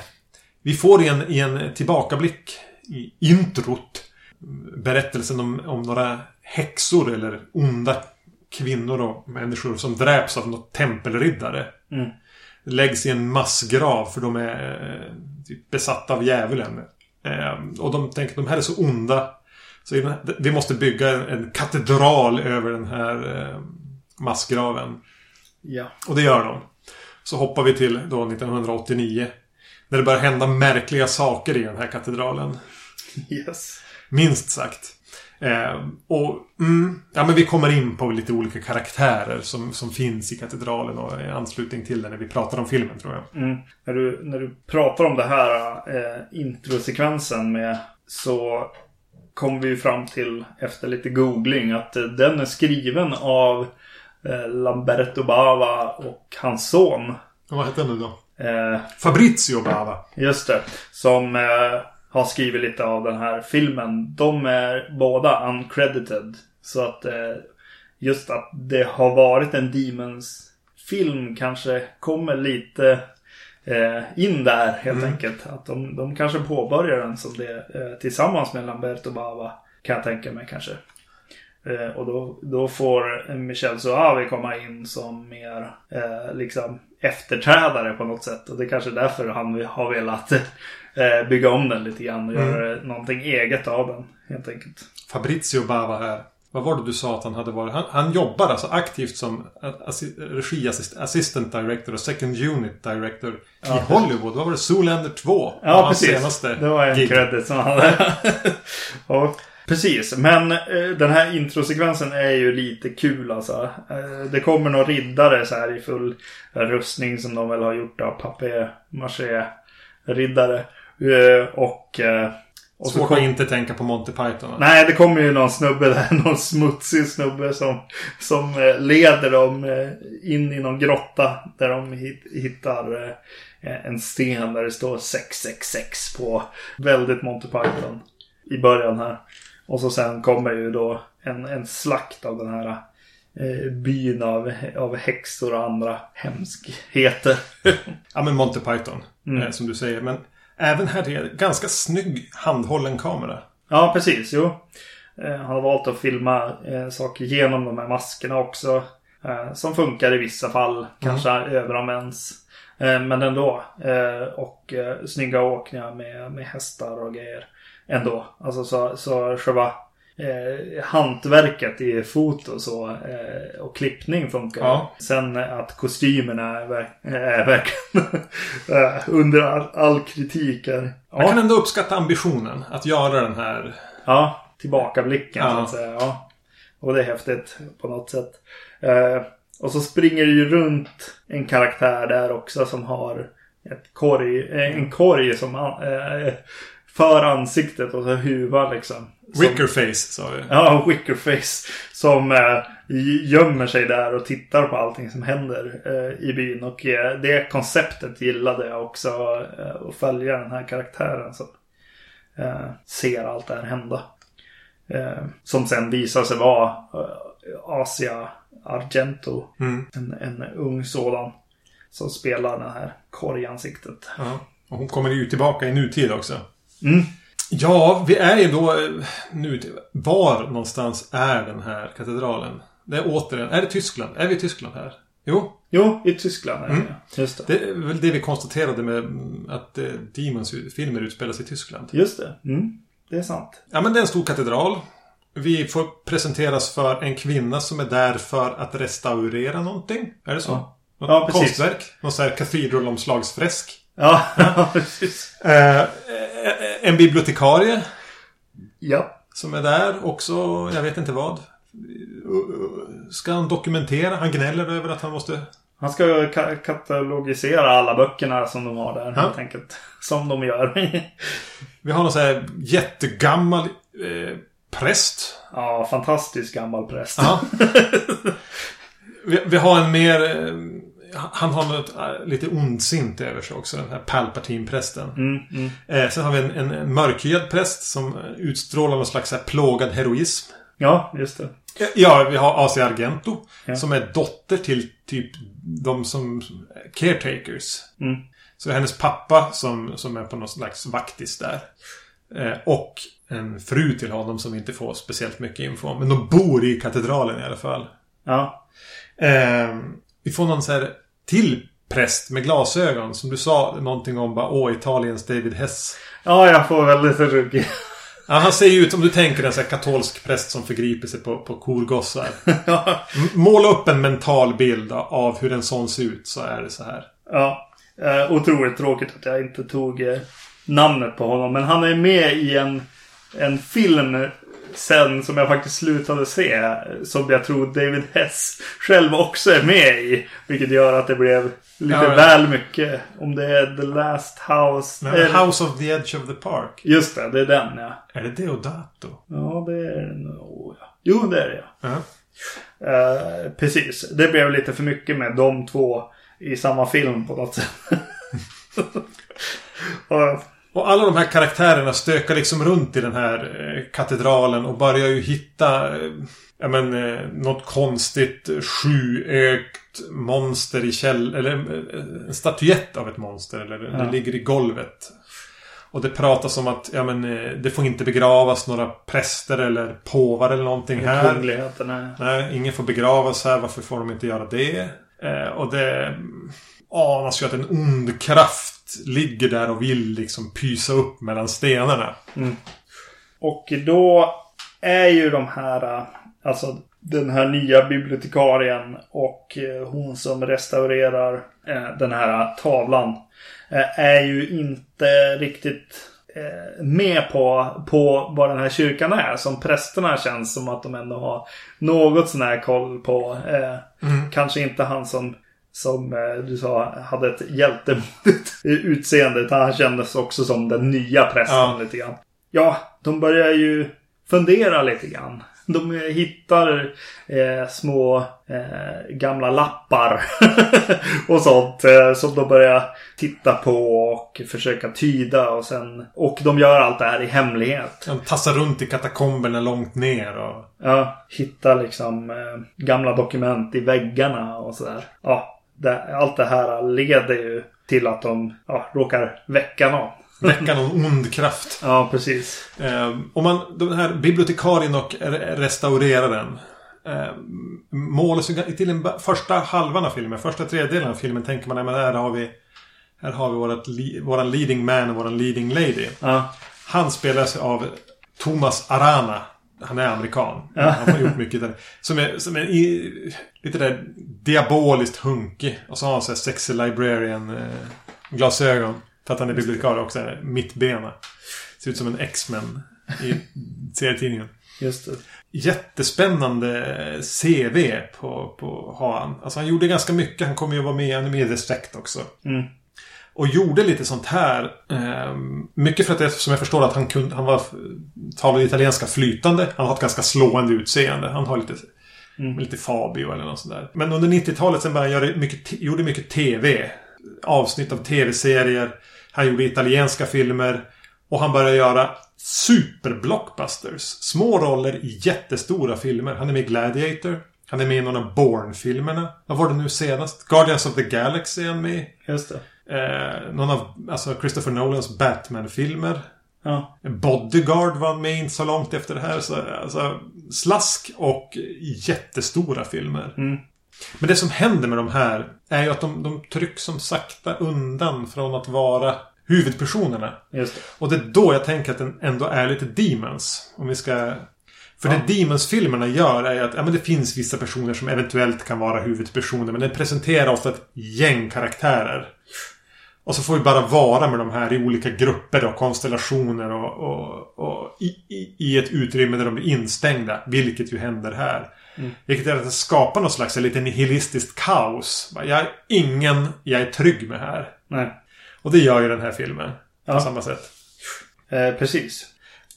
Vi får i en, i en tillbakablick i introt berättelsen om, om några häxor eller onda kvinnor och människor som dräps av något tempelriddare. Mm. Läggs i en massgrav för de är eh, typ besatta av djävulen. Och de tänker de här är så onda. Så vi måste bygga en, katedral över den här massgraven. Ja. Och det gör de. Så hoppar vi till då 1989. När det börjar hända märkliga saker i den här katedralen. Yes. Minst sagt. Eh, och mm, ja, men vi kommer in på lite olika karaktärer som, som finns i katedralen och i anslutning till det när vi pratar om filmen tror jag. Mm. När, du, när du pratar om det här eh, introsekvensen med så kom vi ju fram till efter lite googling att eh, den är skriven av Lamberto Bava och hans son. Vad hette den nu då? Eh, Fabrizio Bava. just det. Som eh, har skrivit lite av den här filmen. De är båda uncredited. Så att eh, just att det har varit en Demons-film kanske kommer lite eh, in där helt enkelt. Att de, de kanske påbörjar den som det eh, tillsammans med Lamberto Bava. Kan jag tänka mig kanske. Eh, och då, då får Michel Soavi komma in som mer eh, liksom efterträdare på något sätt. Och det är kanske därför han har velat eh, bygga om den lite grann och Mm. göra någonting eget av den helt enkelt. Fabrizio Bava här. Vad var det du sa att han hade varit? Han, han jobbar alltså aktivt som assi, regiassistant director och second unit director Ja. i Hollywood. Vad var det? Zoolander 2? Ja, precis. Senaste det var en gig. credit som han hade. ja, precis. Men eh, den här introsekvensen är ju lite kul alltså. Eh, det kommer några riddare så här i full rustning som de väl har gjort av papier-maché riddare. Eh, och... Eh, och Svårt kom- att inte tänka på Monty Python. va? Nej, det kommer ju någon snubbe där. Någon smutsig snubbe som, som eh, leder dem eh, in i någon grotta. Där de hit, hittar en sten där det står 666 på. Väldigt Monty Python. I början här. Och så sen kommer ju då en, en slakt av den här eh, byn av, av häxor och andra hemskheter. Ja, men Monty Python. Mm. Eh, som du säger. Men även här är ganska snygg handhållen kamera. Ja, precis. Jo. Eh, Han har valt att filma eh, saker genom de här maskerna också. Eh, som funkar i vissa fall. Kanske överanvänds. Eh, men ändå. Och snygga åkningar med, med hästar och grejer. Ändå. Alltså så, så själva eh, hantverket i foto så, eh, och klippning funkar. Ja. Sen att kostymerna är, verk- är verkligen eh, under all, all kritik. Är. Jag kan ändå uppskatta ambitionen att göra den här. Ja, tillbakablicken Ja. så att säga. Ja. Och det är häftigt på något sätt. Eh, och så springer det ju runt en karaktär där också som har ett korg, eh, en korg som eh, för ansiktet och så huva liksom. Som, Wickerface sa vi. Ja, Wickerface. Som eh, gömmer sig där och tittar på allting som händer eh, i byn. Och eh, det konceptet gillade jag också. Eh, att följa den här karaktären som eh, ser allt det här hända. Eh, som sen visar sig vara eh, Asia Argento. Mm. En, en ung sådan. Som spelar det här korgansiktet. Ja. Och hon kommer ju tillbaka i nutid också. Mm. Ja, vi är ju då eh, nu... Var någonstans är den här katedralen? Det är återigen... Är det Tyskland? Är vi i Tyskland här? Jo, Jo, i Tyskland är det. Mm. ja. Just det. det är väl det vi konstaterade med att eh, Demons filmer utspelas i Tyskland. Just det. Mm. Det är sant. Ja, men det är en stor katedral. Vi får presenteras för en kvinna som är där för att restaurera någonting. Är det så? Ja. Något Ja, precis. konstverk? Någon sån här katedralomslagsfresk. Ja, precis. Eh, en bibliotekarie Ja. som är där också, jag vet inte vad. Ska han dokumentera? Han gnäller över att han måste... Han ska ka- katalogisera alla böckerna som de har där Ja. helt enkelt. Som de gör. Vi har någon sån här jättegammal eh, präst. ja, fantastisk gammal präst. Ja. vi, vi har en mer... Eh, han har något eh, lite ondsint över sig också, den här Palpatine-prästen. Mm, mm. Eh, sen har vi en, en, mörkhyad präst som utstrålar någon slags här plågad heroism. Ja, just det. Ja, vi har Asia Argento. Ja. Som är dotter till typ de som... Caretakers. Mm. Så hennes pappa som, som är på någon slags vaktis där. Eh, och en fru till honom som vi inte får speciellt mycket info om. Men de bor i katedralen i alla fall. Ja. Eh, vi får någon så här till präst med glasögon. Som du sa någonting om bara, åh, Italiens David Hess. ja, jag får väldigt ruggig. Ja, han ser ju ut, om du tänker en sån här katolsk präst som förgriper sig på, på korgossar. Måla upp en mental bild av hur en sån ser ut så är det så här. ja. Eh, otroligt tråkigt att jag inte tog eh, namnet på honom. Men han är med i en, en film sen som jag faktiskt slutade se. Som jag tror David Hess själv också är med i. Vilket gör att det blev lite Ja, ja. väl mycket. Om det är The Last House. Men eller- House of the Edge of the Park. Just det, det är den ja. Är det Deodato? Ja, det är den nog. Jo, det är det ja. Ja. Eh, precis. Det blev lite för mycket med de två i samma film på något sätt. Och- Och alla de här karaktärerna stökar liksom runt i den här eh, katedralen och börjar ju hitta eh, ja, men, eh, något konstigt sjuögt monster i käll... Eller en statyett av ett monster. Eller Ja. det ligger i golvet. Och det pratas om att ja, men, det får inte begravas några präster eller påvar eller någonting här. Nej, ingen får begravas här. Varför får de inte göra det? Eh, och det anas ju att en ond kraft ligger där och vill liksom pysa upp mellan stenarna. Och då är ju de här Alltså den här nya bibliotekarien och eh, hon som restaurerar eh, den här tavlan eh, är ju inte riktigt med på, på vad den här kyrkan är. Som prästerna känns som att de ändå har något sån här koll på. Eh, Kanske inte han som som eh, du sa hade ett hjältemodigt utseende. Han kändes också som den nya prästen Ja. lite grann. Ja, de börjar ju fundera lite grann. De eh, hittar eh, små eh, gamla lappar och sånt eh, som de börjar titta på och försöka tyda och sen och de gör allt det här i hemlighet. De tassar runt i katakomberna långt ner och... Ja, hitta liksom eh, gamla dokument i väggarna och sådär. Ja, det, allt det här leder ju till att de ja, råkar väcka någon. Väcka någon ond kraft. Ja, precis. Eh, om man, den här bibliotekarien och re- restaureraren. Eh, målet till den första halvan av filmen, första tredjedelen av filmen tänker man, nej, men här har vi här har vi vårat, våran leading man och våran leading lady. Ja, Han spelas av Thomas Arana. Han är amerikan. Han har gjort mycket där. Som är, som är i, lite där diaboliskt hunkig. Och så har han så här sexy librarian eh, glasögon. För att han är bibliotekarie också. Mittbena. Ser ut som en X-Men i serietidningen. just det. Jättespännande CV på, på har han. Alltså han gjorde ganska mycket. Han kommer ju vara med, i The Sect också. Mm. Och gjorde lite sånt här. Eh, mycket för att det, som jag förstår att han kunde, han var talade italienska flytande. Han har ett ganska slående utseende. Han har lite, lite Fabio eller något sånt där. Men under 90-talet sen började han göra mycket, gjorde mycket TV. Avsnitt av TV-serier. Han gjorde italienska filmer. Och han började göra superblockbusters. Små roller i jättestora filmer. Han är med i Gladiator. Han är med i någon av Bourne-filmerna. Vad var det nu senast? Guardians of the Galaxy är han med i. Just det. Eh, någon av alltså Christopher Nolans Batman-filmer. Ja, Bodyguard var med inte så långt efter det här. Så, alltså, slask och jättestora filmer. Mm. Men det som händer med de här är ju att de, de trycks som sakta undan från att vara huvudpersonerna. just det. Och det är då jag tänker att den ändå är lite Demons. Om vi ska... För Ja. det Demons-filmerna gör är att ja, men det finns vissa personer som eventuellt kan vara huvudpersoner. Men den presenterar ofta ett gäng karaktärer. Och så får vi bara vara med de här i olika grupper och konstellationer och, och, och i, i, i ett utrymme där de blir instängda. Vilket ju händer här. Vilket är att det skapar något slags lite nihilistiskt kaos. Jag är ingen jag är trygg med här. Nej. Och det gör ju den här filmen. Ja. På samma sätt. Eh, precis.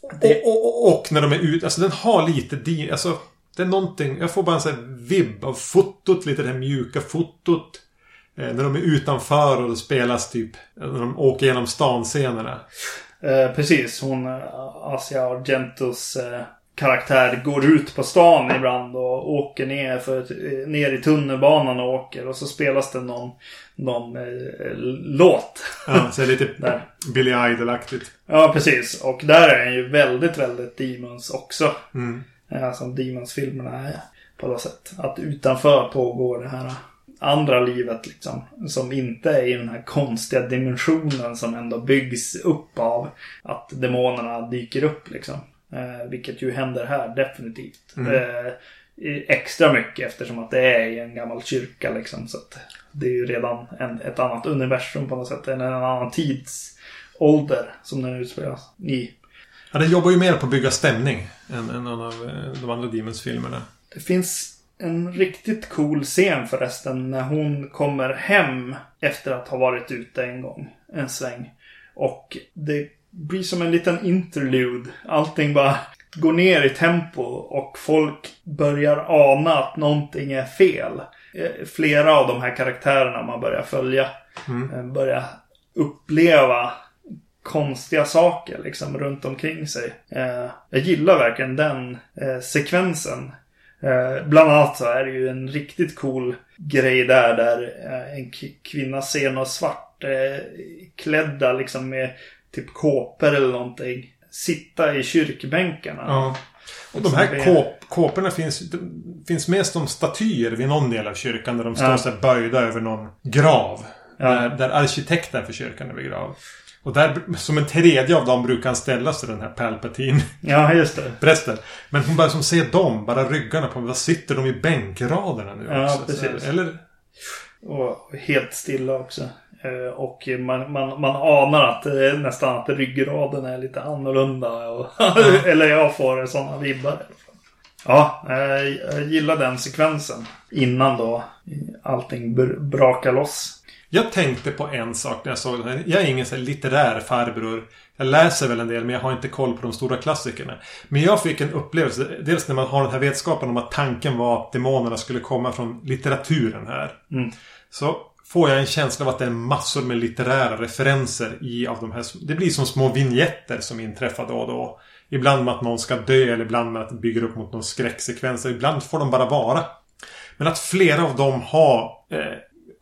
Och, och, och, när de är ute, alltså den har lite alltså Det är någonting, jag får bara en sån här vibb av fotot, lite det här mjuka fotot. Eh, när de är utanför och det spelas typ, när de åker genom stan-scenerna. Eh, precis, hon eh, Asia Argentos eh, karaktär går ut på stan ibland och åker ner, för, eh, ner i tunnelbanan och åker. Och så spelas det någon, någon eh, låt. Ja, så lite Där. Billy Idol-aktigt. Ja, precis. Och där är den ju väldigt, väldigt Demons också. Mm. Ja, som Demons-filmerna är på något sätt. Att utanför pågår det här andra livet liksom. Som inte är i den här konstiga dimensionen som ändå byggs upp av att demonerna dyker upp liksom. Eh, vilket ju händer här definitivt. Eh, i- extra mycket eftersom att det är i en gammal kyrka liksom. Så det är ju redan en, ett annat universum på något sätt. En, en annan tidsålder som den utspelas i. Ja, den jobbar ju mer på att bygga stämning än, än någon av eh, de andra Demons-filmerna. Det finns en riktigt cool scen förresten när hon kommer hem efter att ha varit ute en gång. En sväng. Och det blir som en liten interlude. Allting bara går ner i tempo och folk börjar ana att någonting är fel. Eh, Flera av de här karaktärerna man börjar följa eh, börjar uppleva konstiga saker liksom runt omkring sig. Eh, jag gillar verkligen den sekvensen. Eh, bland annat så är det ju en riktigt cool grej där där eh, en kvinna ser något svart eh, liksom med typ kåpor eller någonting. Sitta i kyrkbänkarna. Ja. Och de här kåp, kåporna finns, finns med som statyer vid någon del av kyrkan. Där de står Ja. så här böjda över någon grav. Ja. Där, där arkitekten för kyrkan är begrav. Och där, som en tredje av dem brukar han ställa sig den här Palpatine. Ja, just det. Prästen. Men hon bara som ser dem, bara ryggarna på Vad sitter de i bänkraderna nu Ja, också? precis. Så, eller? Och helt stilla också. Eh, Och man, man, man anar att eh, nästan att ryggraden är lite annorlunda. Och, eller jag får sådana vibbar. Ja, eh, jag gillar den sekvensen. Innan då allting br- brakar loss. Jag tänkte på en sak när jag såg den här. Jag är ingen så litterär farbror. Jag läser väl en del men jag har inte koll på de stora klassikerna. Men jag fick en upplevelse. Dels när man har den här vetskapen om att tanken var att demonerna skulle komma från litteraturen här. Mm. Så får jag en känsla av att det är massor med litterära referenser i av de här. Det blir som små vignetter som inträffar då och då. Ibland med att någon ska dö eller ibland med att det bygger upp mot någon skräcksekvens. Ibland får de bara vara. Men att flera av dem har eh,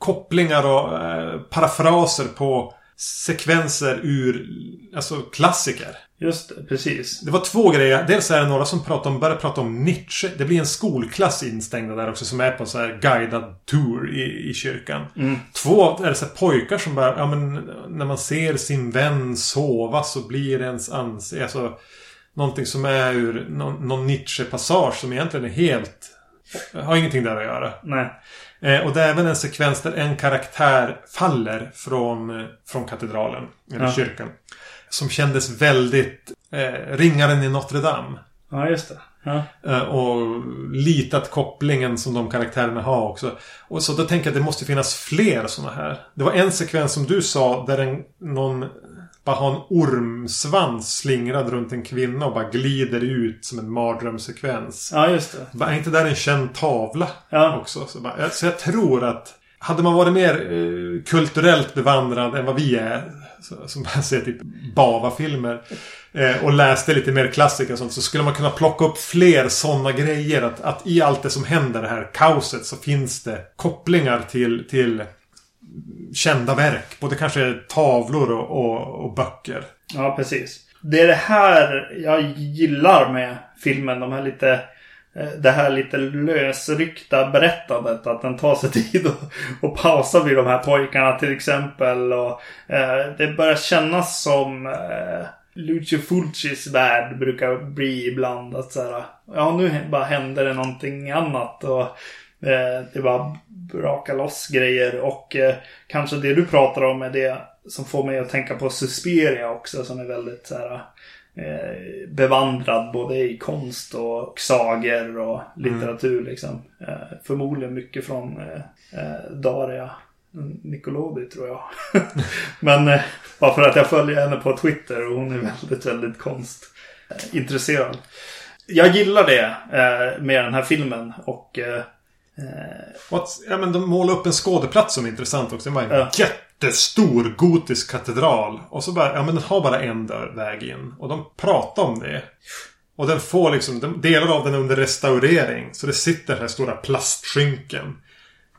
kopplingar och eh, parafraser på sekvenser ur alltså klassiker. Just det, precis. Det var två grejer. Dels är det några som pratar om, börjar prata om Nietzsche. Det blir en skolklass instängda där också som är på så här guidad tour i, i kyrkan. Två är det så här pojkar som bara, ja men när man ser sin vän sova så blir ens ansikte, alltså någonting som är ur någon, någon Nietzsche-passage som egentligen är helt, har ingenting där att göra. Nej. Eh, och det är även en sekvens där en karaktär faller från, eh, från katedralen. Eller Ja. kyrkan. Som kändes väldigt eh, Ringaren i Notre Dame. Ja, just det. Ja. Eh, och litat kopplingen som de karaktärerna har också. Och så då tänker jag att det måste finnas fler sådana här. Det var en sekvens som du sa där en, någon bara har en ormsvans slingrad runt en kvinna och bara glider ut som en mardrömssekvens. ja, just det. Bara, är inte där en känd tavla Ja. också? Så, bara, så jag tror att hade man varit mer eh, kulturellt bevandrad än vad vi är som bara ser typ Bava-filmer eh, och läste lite mer klassiker och sånt så skulle man kunna plocka upp fler sådana grejer. Att, att i allt det som händer, det här kaoset, så finns det kopplingar till, till kända verk. Både kanske tavlor och, och, och böcker. Ja, precis. Det är det här jag gillar med filmen. De här lite, Eh, det här lite lösryckta berättandet. Att den tar sig tid och, och pausar vid de här pojkarna till exempel. Och, eh, det börjar kännas som eh, Lucio Fulcis värld brukar bli ibland. Att så här, ja nu bara händer det någonting annat. Och eh, det bara brakar loss grejer. Och eh, kanske det du pratar om är det som får mig att tänka på Susperia också. Som är väldigt så här, eh, bevandrad både i konst och sagor och litteratur. Liksom. Eh, förmodligen mycket från eh, eh, Daria Nicolodi tror jag. Men eh, bara för att jag följer henne på Twitter och hon är väldigt, väldigt konstintresserad. Jag gillar det eh, med den här filmen och eh, eh, Och ja, men de målar upp en skådeplats som är intressant också. Det var Ja. Jättestor gotisk katedral. Och så bara, ja men den har bara en dörr, väg in. Och de pratar om det. Och den får liksom, de, delar av den är under restaurering. Så det sitter här stora plastskynken.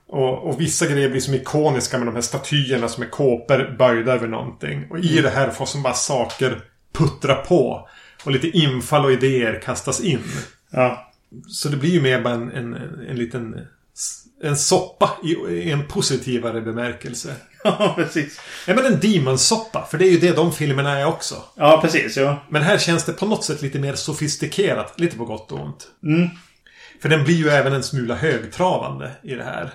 Och, och vissa grejer blir som ikoniska med de här statyerna som är kåpor böjda över någonting. Och i det här får som bara saker puttra på. Och lite infall och idéer kastas in. ja, Så det blir ju mer bara en, en, en liten... En soppa i, en positivare bemärkelse. ja, precis. Ja men en demonsoppa, för det är ju det de filmerna är också. Ja, precis. Ja. Men här känns det på något sätt lite mer sofistikerat. Lite på gott och ont. Mm. För den blir ju även en smula högtravande i det här.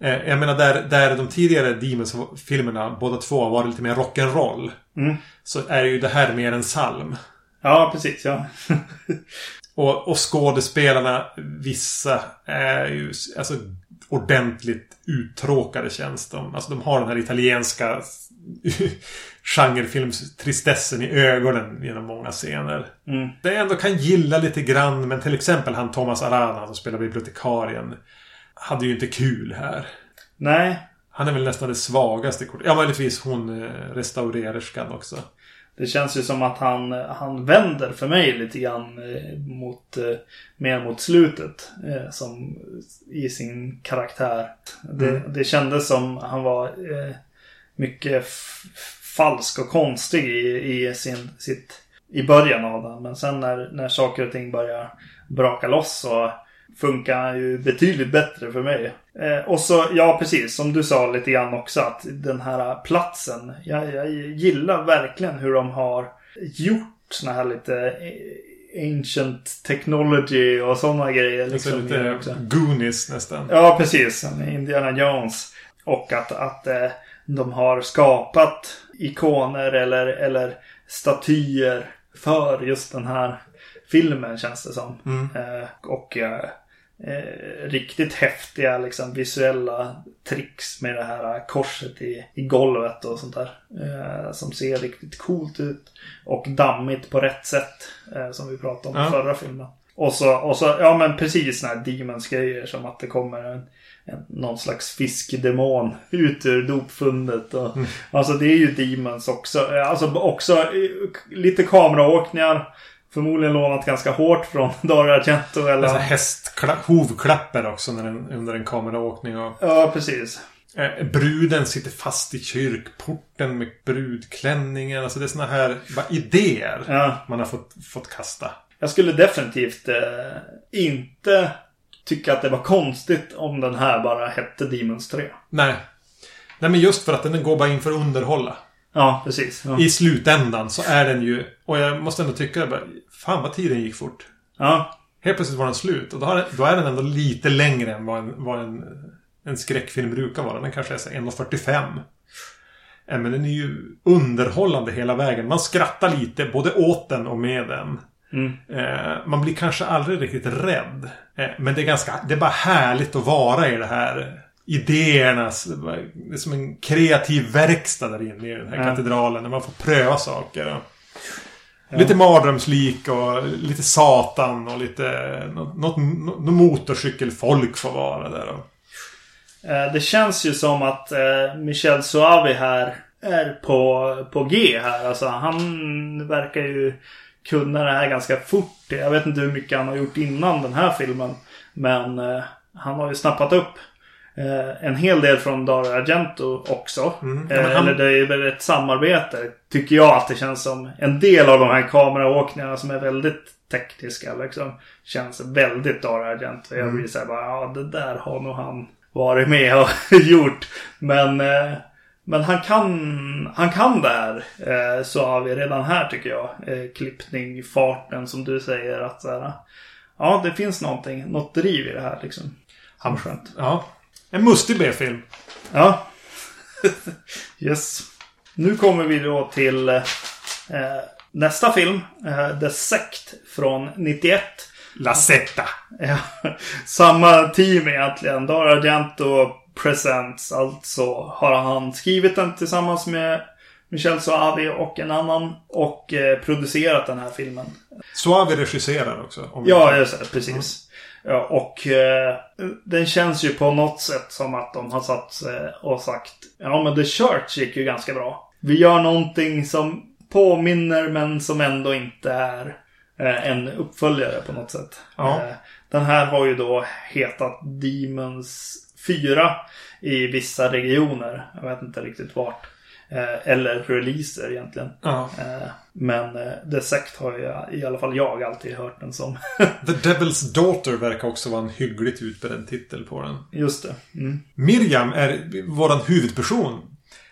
Eh, jag menar där, där de tidigare Demons-filmerna båda två har varit lite mer rock'n'roll. Mm. Så är ju det här mer en psalm. Ja, precis. Ja. Och, och skådespelarna, vissa är ju alltså, ordentligt uttråkade känns de. Alltså de har den här italienska genrefilmstristessen i ögonen genom många scener. Mm. Det jag ändå kan gilla lite grann, men till exempel han Thomas Arana som spelar bibliotekarien. Hade ju inte kul här. Nej, Han är väl nästan det svagaste kortet. Ja, möjligtvis hon eh, restaurererskan också. Det känns ju som att han, han vänder för mig lite grann eh, mot, eh, mer mot slutet. Eh, som i sin karaktär. Det, Mm. det kändes som han var mycket falsk och konstig i, i sin, sitt, i början av den. Men sen när, när saker och ting börjar braka loss så funkar han ju betydligt bättre för mig. Eh, och så, ja precis, som du sa lite grann också att den här platsen. Jag, jag gillar verkligen hur de har gjort såna här lite ancient technology och sådana grejer. Liksom, Liksom, det lite också. Goonies nästan. Ja, precis. Indiana Jones. Och att, att eh, de har skapat ikoner eller, eller statyer för just den här filmen känns det som. Eh, och eh, eh, riktigt häftiga liksom, visuella tricks med det här korset i, i golvet och sånt där. Eh, som ser riktigt coolt ut. Och dammigt på rätt sätt. Eh, som vi pratade om i Ja. förra filmen. Och så, och så, ja men precis såna här demons grejer som att det kommer en, en, någon slags fiskdemon ut ur dopfundet. Och, Alltså det är ju demons också. Eh, Alltså också eh, lite kameraåkningar. Förmodligen lånat ganska hårt från Dario Argento eller... Alltså hästkla- hovklapper också när den, under en kameraåkning. Och, Ja, precis. eh, bruden sitter fast i kyrkporten med brudklänningen. Alltså det är såna här bara idéer Ja. man har fått, fått kasta. Jag skulle definitivt eh, inte tycka att det var konstigt om den här bara hette Demons 3. Nej. Nej men just för att den går bara in för att underhålla. Ja, precis. Ja. I slutändan så är den ju... Och jag måste ändå tycka bara, Fan vad tiden gick fort. ja. Helt plötsligt var den slut. Och då, är den ändå lite längre än vad en, vad en, en skräckfilm brukar vara. Den kanske är så 1.45. Eh, Men den är ju underhållande hela vägen. Man skrattar lite både åt den och med den. Eh, man blir kanske aldrig riktigt rädd. Eh, men det är ganska... Det är bara härligt att vara i det här idéernas... Det är som en kreativ verkstad där inne i den här Ja. katedralen. När man får pröva saker. Och, Lite mardrömslik och lite Satan och lite... Något, något, något motorcykelfolk får vara där. Och, Eh, Det känns ju som att eh, Michel Soavi här är på, på G här. Alltså han verkar ju kunna det här ganska fort. Jag vet inte hur mycket han har gjort innan den här filmen. Men eh, han har ju snappat upp eh, en hel del från Dario Argento också. Ja, Eh, men han- Eller det är väl ett samarbete. Tycker jag att det känns som. En del av de här kameraåkningarna som är väldigt tekniska liksom. Känns väldigt Dario Argento. Jag blir såhär bara, ja det där har nog han varit med och gjort. Men, eh, men han kan, han kan det här. Eh, så har vi redan här tycker jag. Eh, klippning, farten som du säger. att så här, Ja, det finns någonting, något driv i det här liksom. Han skönt. ja. En mustig B-film. Ja. yes. Nu kommer vi då till eh, nästa film. Eh, The Sect från 91. La Zeta. Ja, samma team egentligen. Dario Argento Presents. Alltså har han skrivit den tillsammans med Michel Soavi och en annan. Och eh, producerat den här filmen. Suave regisserar också. Ja, just det. Precis. Ja, och eh, den känns ju på något sätt som att de har satt sig och sagt Ja men The Church gick ju ganska bra. Vi gör någonting som påminner men som ändå inte är eh, en uppföljare på något sätt. Ja. Eh, den här har ju då hetat Demons 4 i vissa regioner. Jag vet inte riktigt vart. Eh, eller releaser egentligen. Ja. Eh, Men eh, The Sect har ju i alla fall jag alltid hört den som. The Devil's Daughter verkar också vara en hyggligt utbredd titel på den. Just det. Mm. Miriam är våran huvudperson.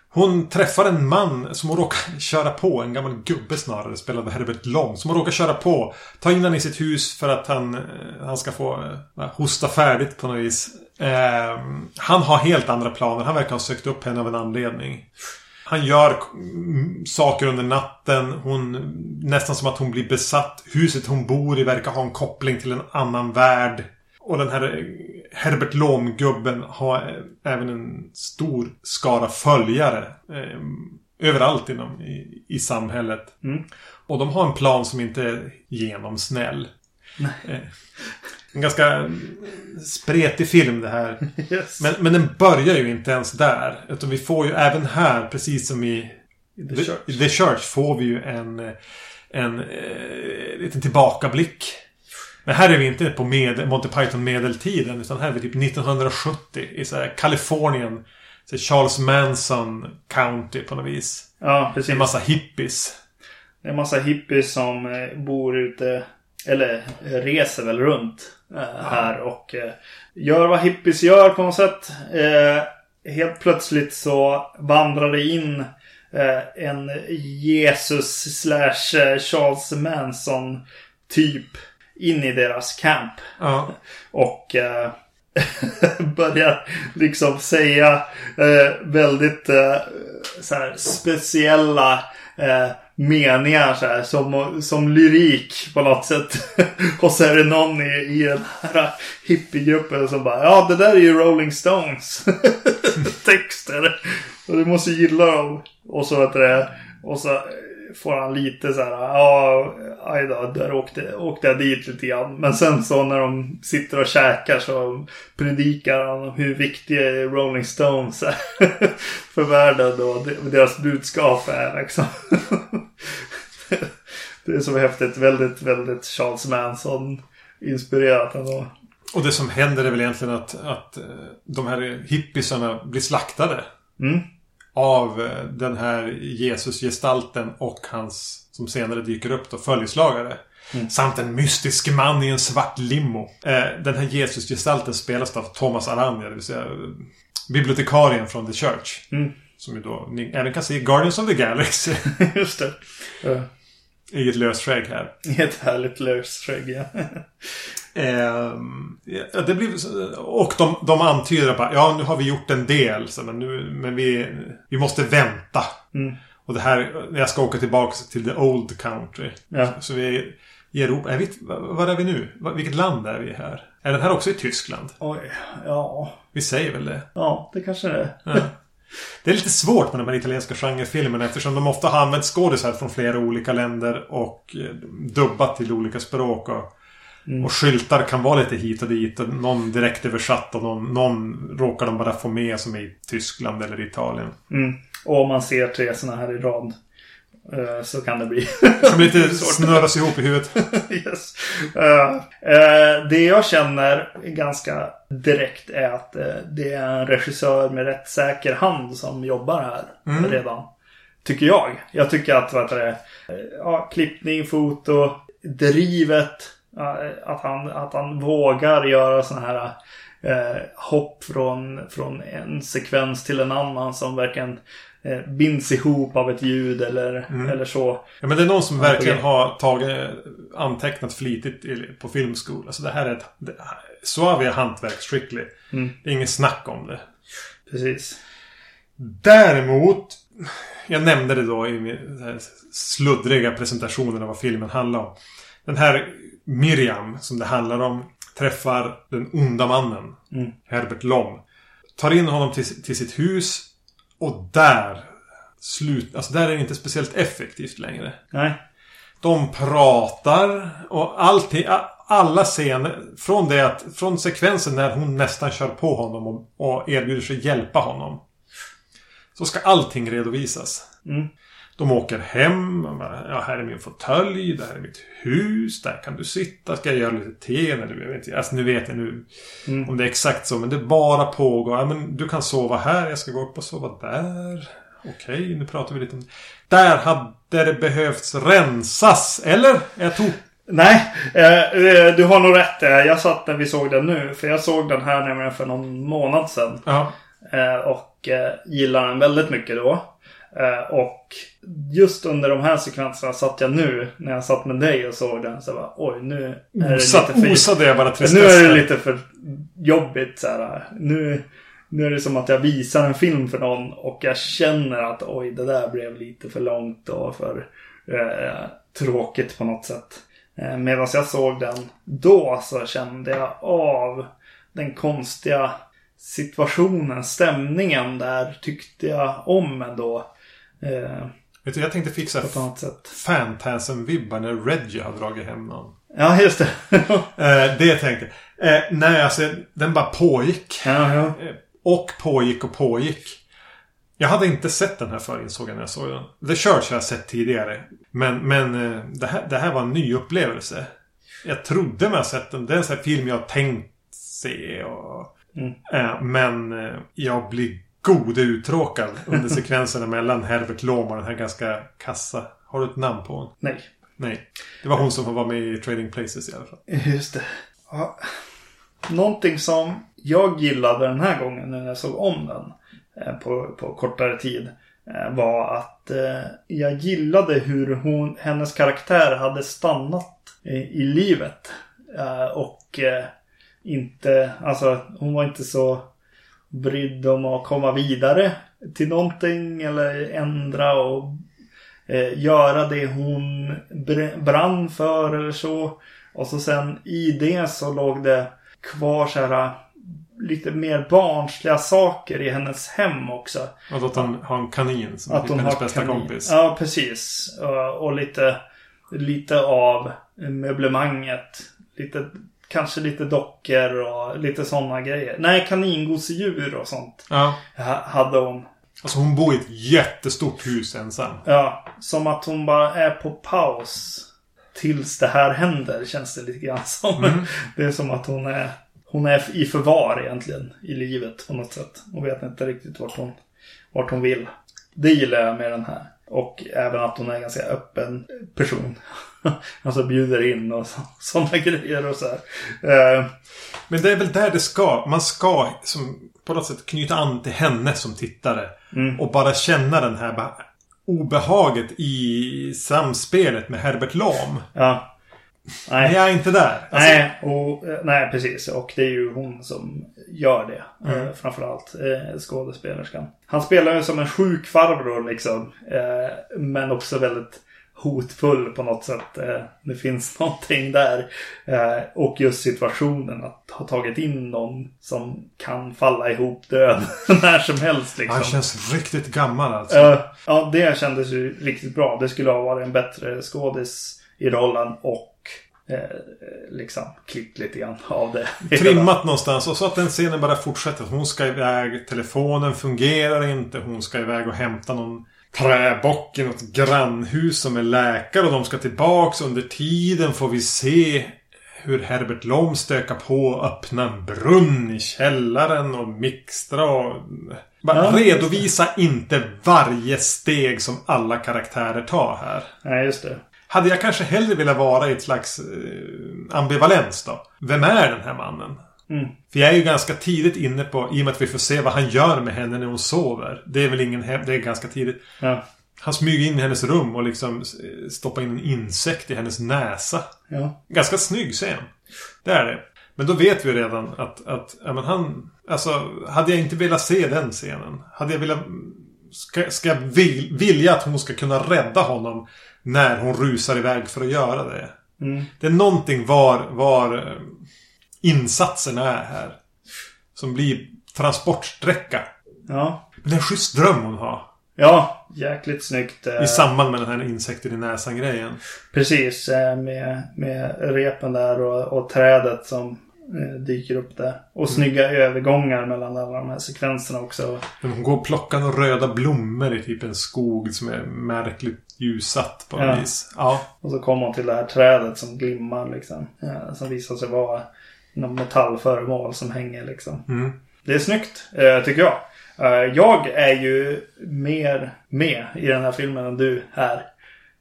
Hon träffar en man som hon råkar köra på. En gammal gubbe snarare, spelad av Herbert Lång. Som hon råkar köra på. Ta in han i sitt hus för att han, han ska få hosta färdigt på något vis. Han har helt andra planer. Han verkar ha sökt upp henne av en anledning. Han gör saker under natten. Hon, nästan som att hon blir besatt. Huset hon bor i verkar ha en koppling till en annan värld. Och den här eh, Herbert Lom-gubben har eh, även en stor skara följare. Eh, överallt inom i, i samhället. Mm. Och de har en plan som inte är genomsnäll. Eh, en ganska spretig film det här. Yes. Men, men den börjar ju inte ens där. Utan vi får ju även här, precis som i The The, Church. The Church får vi ju en, eh, en eh, liten tillbakablick. Men här är vi inte på med, Monty Python medeltiden. Utan här är vi typ 1970 i så här Kalifornien. Så Charles Manson County på något vis. Ja, precis. En massa hippies. Det är en massa hippies som eh, bor ute, eller reser väl runt här och eh, gör vad hippies gör på något sätt. Eh, helt plötsligt så vandrar det in eh, en Jesus slash eh, Charles Manson typ in i deras camp. Ja. Och eh, börjar liksom säga eh, väldigt eh, så här, speciella eh, meningar så här, som, som lyrik på något sätt. och så är det någon i, i den här hippiegruppen som bara Ja det där är ju Rolling Stones texter. Och du måste gilla dem. Och så vet du det. Och så får han lite så här, ja, aj då, där åkte, åkte jag dit lite grann. Men sen så när de sitter och käkar så predikar han om hur viktiga Rolling Stones är för världen och deras budskap är liksom. det är så häftigt, väldigt, väldigt Charles Manson inspirerat ändå. Och det som händer är väl egentligen att, att eh, de här hippisarna blir slaktade. Mm. Av eh, den här Jesus-gestalten och hans, som senare dyker upp då, följeslagare. Mm. Samt en mystisk man i en svart limo. Eh, den här Jesus-gestalten spelas av Thomas Aranya, det vill säga eh, bibliotekarien från The Church. Mm. Som ju då ni även kan se i Guardians of the Galaxy. Just det. Ja. I ett löst skägg här. Ett härligt löst skägg, ja. Ja, det blir, så- och de, de antyder att bara, ja nu har vi gjort en del. Så, men nu, men vi, vi måste vänta. Mm. Och det här, jag ska åka tillbaka till the old country. Ja. Så vi är i Europa. Är vi, var är vi nu? Vilket land är vi här? Är den här också i Tyskland? Oj, ja. Vi säger väl det? Ja, det kanske det är. Ja. Det är lite svårt med de här italienska genrefilmerna eftersom de ofta har använt skådisar från flera olika länder och eh, dubbat till olika språk. Och, och skyltar kan vara lite hit och dit. Och någon direkt översatt och någon, någon råkar de bara få med som i Tyskland eller Italien. Mm. Och om man ser tre sådana här i rad eh, så kan det bli bli lite snurras ihop i huvudet. yes. Eh, eh, det jag känner ganska direkt är att eh, det är en regissör med rätt säker hand som jobbar här redan. Tycker jag. Jag tycker att vad heter det, ja, klippning, foto, drivet. Att, han, att han vågar göra sådana här eh, hopp från, från en sekvens till en annan som verkligen eh, binds ihop av ett ljud eller, eller så. Ja, men det är någon som verkligen har tagit, antecknat flitigt på filmskola. Så det här är ett... det- Så har vi hantverk strictly. Det är inget snack om det. Precis. Däremot, jag nämnde det då i min sluddriga presentationen av vad filmen handlar om. Den här Miriam, som det handlar om, träffar den onda mannen, Herbert Lom. Tar in honom till, till sitt hus och där slut, alltså där är det inte speciellt effektivt längre. Nej. De pratar och allting, alla scener från det att, från sekvensen när hon nästan kör på honom och, och erbjuder sig hjälpa honom. Så ska allting redovisas. Mm. De åker hem. bara, Ja, här är min fåtölj. Det här är mitt hus. Där kan du sitta. Ska jag göra lite te? Nej, du vet, alltså, nu vet jag nu om det är exakt så. Men det bara pågår. Ja, men du kan sova här. Jag ska gå upp och sova där. Okej, nu pratar vi lite om... Där hade det behövts rensas. Eller? Jag tog... Nej, eh, eh, du har nog rätt. Eh, Jag satt när vi såg den nu. För jag såg den här nämligen för någon månad sedan. Ja. Eh, och eh, gillar den väldigt mycket då. Eh, och just under de här sekvenserna satt jag nu, när jag satt med dig och såg den, så bara oj, nu är det Osa, lite för... osade jag bara Nu är det lite för jobbigt så här. Nu, nu är det som att jag visar en film för någon och jag känner att oj, det där blev lite för långt och för eh, tråkigt på något sätt. Eh, Medan jag såg den då så kände jag av den konstiga situationen, stämningen där tyckte jag om ändå. Eh, Vet du, jag tänkte fixa på ett annat sätt. Fantasm-vibbar när Reggie har dragit hem någon. Ja, just det. Eh, det tänkte jag. Eh, nej, alltså den bara pågick. ja, ja. Eh, och pågick och pågick. Jag hade inte sett den här förr insåg jag när jag såg den. The Church har jag sett tidigare. Men, men eh, det, här, det här var en ny upplevelse. Jag trodde mig ha sett den. Det är en sån här film jag tänkt se. Och, Mm. eh, men eh, jag blir god uttråkad under sekvenserna mellan Herbert Lom och den här ganska kassa. Har du ett namn på hon? Nej. Nej. Det var hon som var med i Trading Places i alla fall. Just det. Ja, Någonting som jag gillade den här gången när jag såg om den eh, på, på kortare tid eh, var att eh, jag gillade hur hon, hennes karaktär hade stannat i, livet. Eh, och eh, inte, alltså hon var inte så brydd om att komma vidare till någonting eller ändra och eh, göra det hon br- brann för eller så. Och så sen i det så låg det kvar så här lite mer barnsliga saker i hennes hem också. Och att hon har en kanin som Att typ hennes bästa kanin. kompis. Ja, precis. Och, och lite, lite av möblemanget. Lite, kanske lite dockor och lite sådana grejer. Nej, kaningosedjur och sånt Ja. ha- hade hon. Alltså hon bor i ett jättestort hus ensam. Ja, som att hon bara är på paus. Tills det här händer känns det lite grann som. Mm. Det är som att hon är, hon är i förvar egentligen i livet på något sätt. Hon vet inte riktigt vart hon, vart hon vill. Det gillar jag med den här. Och även att hon är en ganska öppen person. alltså bjuder in och sådana grejer och så här. Eh, Men det är väl där det ska. Man ska som, på något sätt knyta an till henne som tittare. Mm. Och bara känna den här obehaget i samspelet med Herbert Lahm. ja. Men Nej. jag är inte där. Alltså, Nej, och, eh, nej, precis. Och det är ju hon som gör det. Mm. Eh, framförallt eh, skådespelerskan. Han spelar ju som en sjuk farbror liksom. Eh, men också väldigt hotfull på något sätt. Eh, det finns någonting där. Eh, och just situationen att ha tagit in någon som kan falla ihop död när som helst. Liksom. Han känns riktigt gammal alltså. Eh, ja, det kändes ju riktigt bra. Det skulle ha varit en bättre skådis i rollen och liksom klippt lite grann av det. Trimmat någonstans och så att den scenen bara fortsätter. Hon ska iväg. Telefonen fungerar inte. Hon ska iväg och hämta någon träbock i något grannhus som är läkare och de ska tillbaks. Under tiden får vi se hur Herbert Lom stökar på och öppna en brunn i källaren och mixtra och... Bara Ja, redovisa inte varje steg som alla karaktärer tar här. Nej, just det. Hade jag kanske hellre velat vara i ett slags eh, ambivalens då. Vem är den här mannen? Mm. För jag är ju ganska tidigt inne på, i och med att vi får se vad han gör med henne när hon sover. Det är väl ingen det är ganska tidigt. Ja. Han smyger in i hennes rum och liksom eh, stoppar in en insekt i hennes näsa. Ja. Ganska snygg scen. Det är det. Men då vet vi redan att, att ja, men han... Alltså, hade jag inte velat se den scenen. Hade jag velat... Ska, ska jag vil, vilja att hon ska kunna rädda honom när hon rusar iväg för att göra det. Mm. Det är någonting var, var insatsen är här. Som blir transportsträcka. Ja. Men det är en schysst dröm hon har. Ja, jäkligt snyggt. eh, I samband med den här insekten i näsan-grejen. Precis, eh, med, med repen där och, och trädet som eh, dyker upp där. Och snygga övergångar mellan alla de här sekvenserna också. Men hon går och plockar några röda blommor i typ en skog som är märkligt ljussatt på något Ja. vis. Ja. Och så kommer hon till det här trädet som glimmar liksom. Eh, som visar sig vara någon metallföremål som hänger liksom. Mm. Det är snyggt, eh, tycker jag. Eh, jag är ju mer med i den här filmen än du här.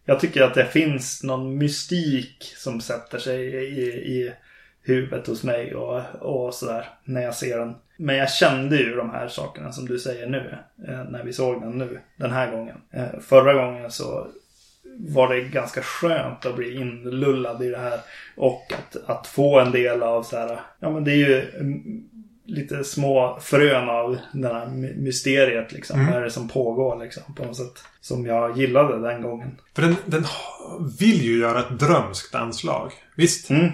Jag tycker att det finns någon mystik som sätter sig i, i huvudet hos mig och, och sådär när jag ser den. Men jag kände ju de här sakerna som du säger nu. eh, När vi såg den nu, den här gången. Förra gången så var det ganska skönt att bli inlullad i det här. Och att, att få en del av så här, ja men det är ju mm, lite små frön av det här my- mysteriet liksom. Mm. Vad är det som pågår liksom på något sätt. Som jag gillade den gången. För den, den vill ju göra ett drömskt anslag. Visst? Mm.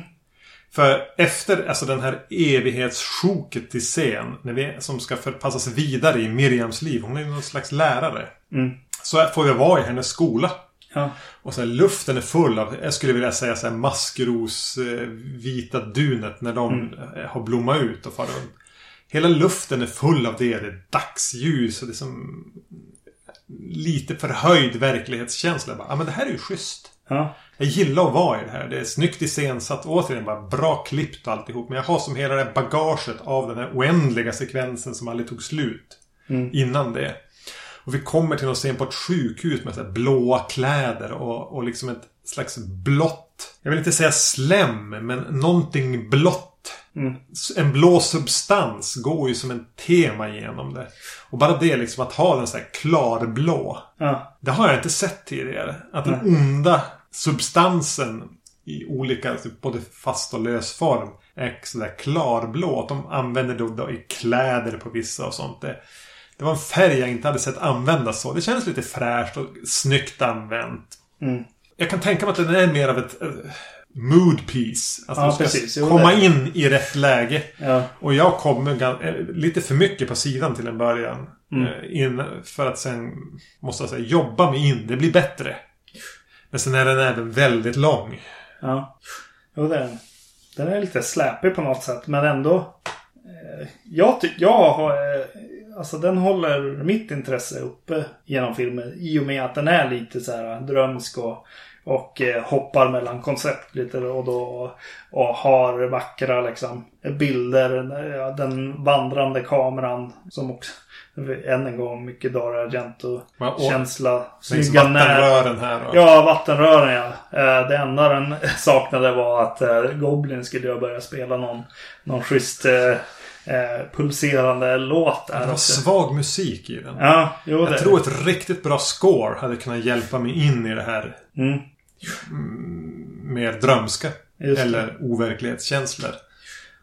För efter alltså den här evighetssjoket till scen. När vi, som ska förpassas vidare i Miriams liv. Hon är ju någon slags lärare. Mm. Så får vi vara i hennes skola. Ja. Och så här, luften är full av, jag skulle vilja säga så här maskros eh, vita dunet när de eh, har blommat ut och far runt. Hela luften är full av det. Det är dagsljus och det är som lite förhöjd verklighetskänsla. Bara, Ja men det här är ju schysst. Ja. Jag gillar att vara i det här. Det är snyggt iscensatt. Återigen bara bra klippt och alltihop. Men jag har som hela det här bagaget av den här oändliga sekvensen som aldrig tog slut. Mm. Innan det. Och vi kommer till någon scen på ett sjukhus med så blåa kläder och, och liksom ett slags blått. Jag vill inte säga slem, men någonting blått. Mm. En blå substans går ju som en tema genom det. Och bara det liksom att ha den så här klarblå. Ja. Det har jag inte sett tidigare. Att den onda substansen i olika, typ både fast och lös form är sådär klarblå. Att de använder det då i kläder på vissa och sånt. Det, det var en färg jag inte hade sett användas så. Det känns lite fräscht och snyggt använt. Mm. Jag kan tänka mig att den är mer av ett eh, mood piece. Alltså Ja, du ska precis. Jo, komma det- in i rätt läge. Ja. Och jag kommer eh, lite för mycket på sidan till en början. Mm. Eh, In, för att sen, måste jag säga, jobba mig in. Det blir bättre. Men sen är den även väldigt lång. Ja. Jo, den, den är lite släpig på något sätt. Men ändå. Jag, jag har... Alltså den håller mitt intresse uppe genom filmen. I och med att den är lite så här drömsk och, och eh, hoppar mellan koncept lite och då. Och har vackra liksom bilder. Den vandrande kameran som också... Än en gång mycket och Argento-känsla. Snygga vattenrören här. Och, Ja, vattenrören ja. Eh, Det enda den saknade var att eh, Goblin skulle börja spela någon, någon schysst eh, pulserande låt där det var också. svag musik i den. Ja, jo det. Jag tror ett riktigt bra score hade kunnat hjälpa mig in i det här Mm, mer drömska. just det. Eller overklighetskänslor.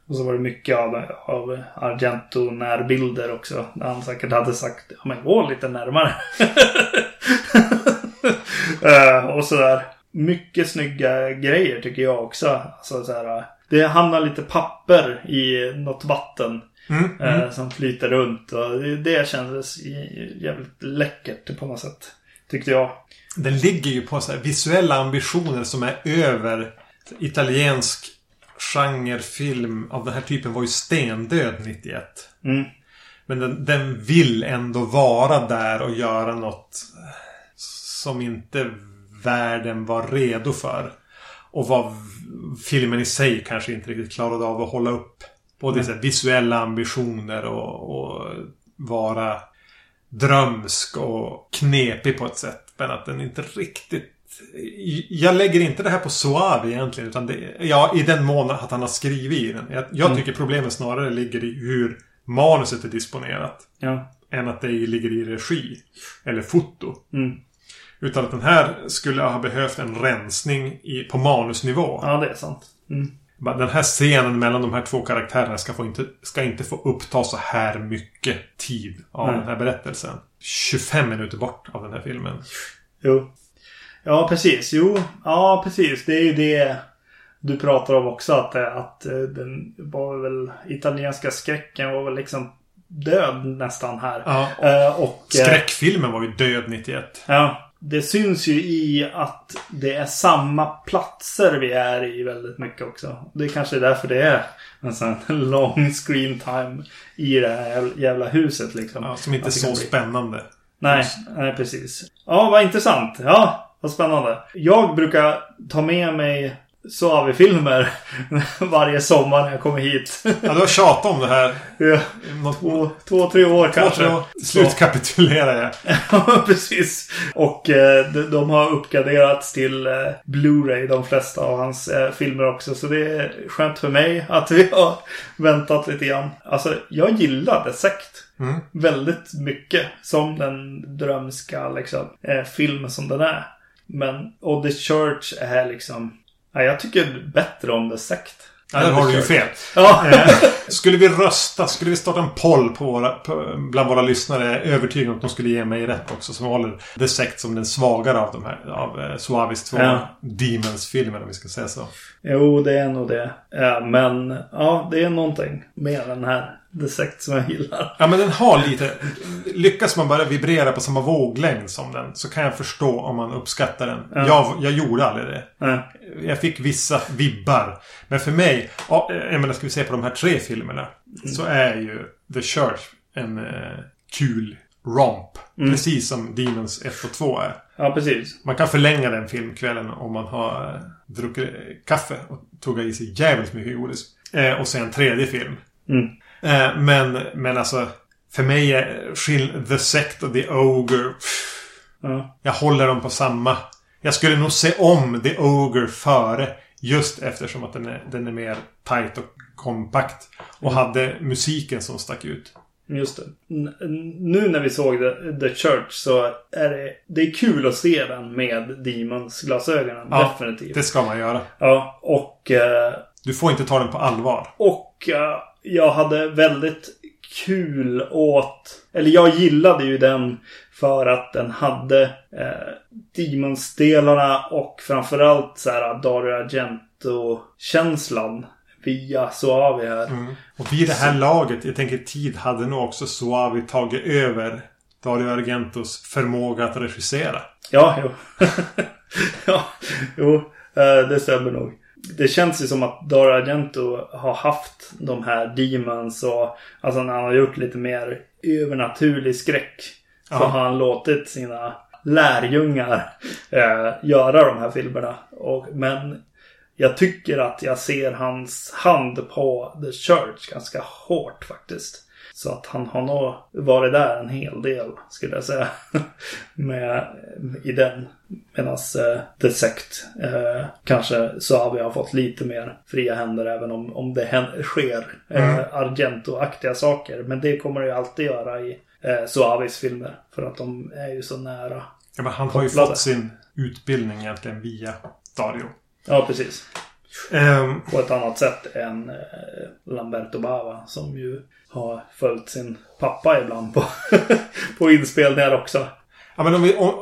Och så var det mycket av, av Argento närbilder också. Där han säkert hade sagt ja men gå lite närmare. Eh, och sådär. Mycket snygga grejer tycker jag också. Alltså, så här, det hamnar lite papper i något vatten. Mm, eh, Som flyter runt. Och det- kändes jävligt läckert på något sätt. Tyckte jag. Den ligger ju på så visuella ambitioner som är över italiensk genrefilm av den här typen var ju stendöd 91. Mm. Men den, den vill ändå vara där och göra något som inte världen var redo för. Och vad filmen i sig kanske inte riktigt klarade av att hålla upp. Både så här visuella ambitioner och, och vara drömsk och knepig på ett sätt. Men att den inte riktigt... Jag lägger inte det här på Suave egentligen. Utan det, ja, i den mån att han har skrivit i den. Jag, jag tycker problemet snarare ligger i hur manuset är disponerat. Ja. Än att det ligger i regi. Eller foto. Mm. Utan att den här skulle ha behövt en rensning i, på manusnivå. ja, det är sant. Mm. Den här scenen mellan de här två karaktärerna ska, få inte, ska inte få uppta så här mycket tid av Nej. den här berättelsen. 25 minuter bort av den här filmen. Jo. Ja, precis. Jo, ja precis. Det är ju det du pratar om också. Att, att eh, den var väl... Italienska skräcken var väl liksom död nästan här. Ja. Eh, och... eh, Skräckfilmen var ju död 91. Ja. Det syns ju i att det är samma platser vi är i väldigt mycket också. Det är kanske är därför det är en sån lång screen time i det här jävla- huset liksom. Ja, som inte är så spännande. Nej, nej precis. Ja, vad intressant. Ja, vad spännande. Jag brukar ta med mig Suave-filmer varje sommar när jag kommer hit. Ja, du har tjatat om det här. Ja, Något, två, två, tre år två, kanske. tre år. Slut kapitulerar jag. Ja, precis. Och eh, de, de har uppgraderats till eh, Blu-ray, de flesta av hans eh, filmer också. Så det är skönt för mig att vi har väntat lite grann. Alltså, jag gillade Sekt. Mm. Väldigt mycket. Som den drömska liksom, eh, filmen som den är. Men, och The Church är liksom... Ja, jag tycker bättre om The Sekt. Ja, där har du ju fel. Ja. Eh, skulle vi rösta, skulle vi starta en poll på våra, på, bland våra lyssnare. Övertygad om att de skulle ge mig rätt också. Som håller The Sect som den svagare av de här. Av eh, Suavis två Ja. Demons-filmer om vi ska säga så. Jo, det är nog det. Ja, men ja, det är någonting med den här The Sect som jag gillar. Ja men den har lite... Lyckas man bara vibrera på samma våglängd som den så kan jag förstå om man uppskattar den. Ja. Jag, jag gjorde aldrig det. Ja. Jag fick vissa vibbar. Men för mig, ja, jag menar ska vi se på de här tre filmerna. Så är ju The Church en eh, kul romp. Precis som Demons 1 och 2 är. ja, precis. Man kan förlänga den filmkvällen om man har eh, druckit kaffe och tuggat i sig jävligt mycket godis. Eh, och sen en tredje film. Mm. Eh, men, men alltså, för mig är skill- The Sect och The Ogre... pff, Ja. Jag håller dem på samma... Jag skulle nog se om The Ogre före. Just eftersom att den är, den är mer tight och kompakt. Och Mm. hade musiken som stack ut. Just det. N- nu när vi såg The, The Church så är det, det är kul att se den med Demons-glasögonen. Ja, Definitivt. Det ska man göra. Ja, och... eh, Du får inte ta den på allvar. Och eh, jag hade väldigt kul åt... Eller jag gillade ju den för att den hade eh, Demons-delarna och framförallt så här Dario Argento-känslan via Suavi här. Och vid det här laget, jag tänker tid, hade nog också Suavi tagit över Dario Argentos förmåga att regissera. Ja, jo. ja, jo. eh, Det stämmer nog. Det känns ju som att Dario Argento har haft de här demons och alltså när han har gjort lite mer övernaturlig skräck. Så Ja. har han låtit sina lärjungar eh, göra de här filmerna. Och, men jag tycker att jag ser hans hand på The Church ganska hårt faktiskt. Så att han har nog varit där en hel del skulle jag säga. Med, I den. Medan eh, The Sect eh, kanske så har fått lite mer fria händer även om, om det hän- sker eh, Argento-aktiga saker. Men det kommer det ju alltid göra i eh, Suavis filmer. För att de är ju så nära. Ja, men han har ju fått sin utbildning egentligen via Dario. Ja, precis. Ehm, På ett annat sätt än eh, Lamberto Bava som ju har följt sin pappa ibland på, på inspelningar också. ja, men om vi, om,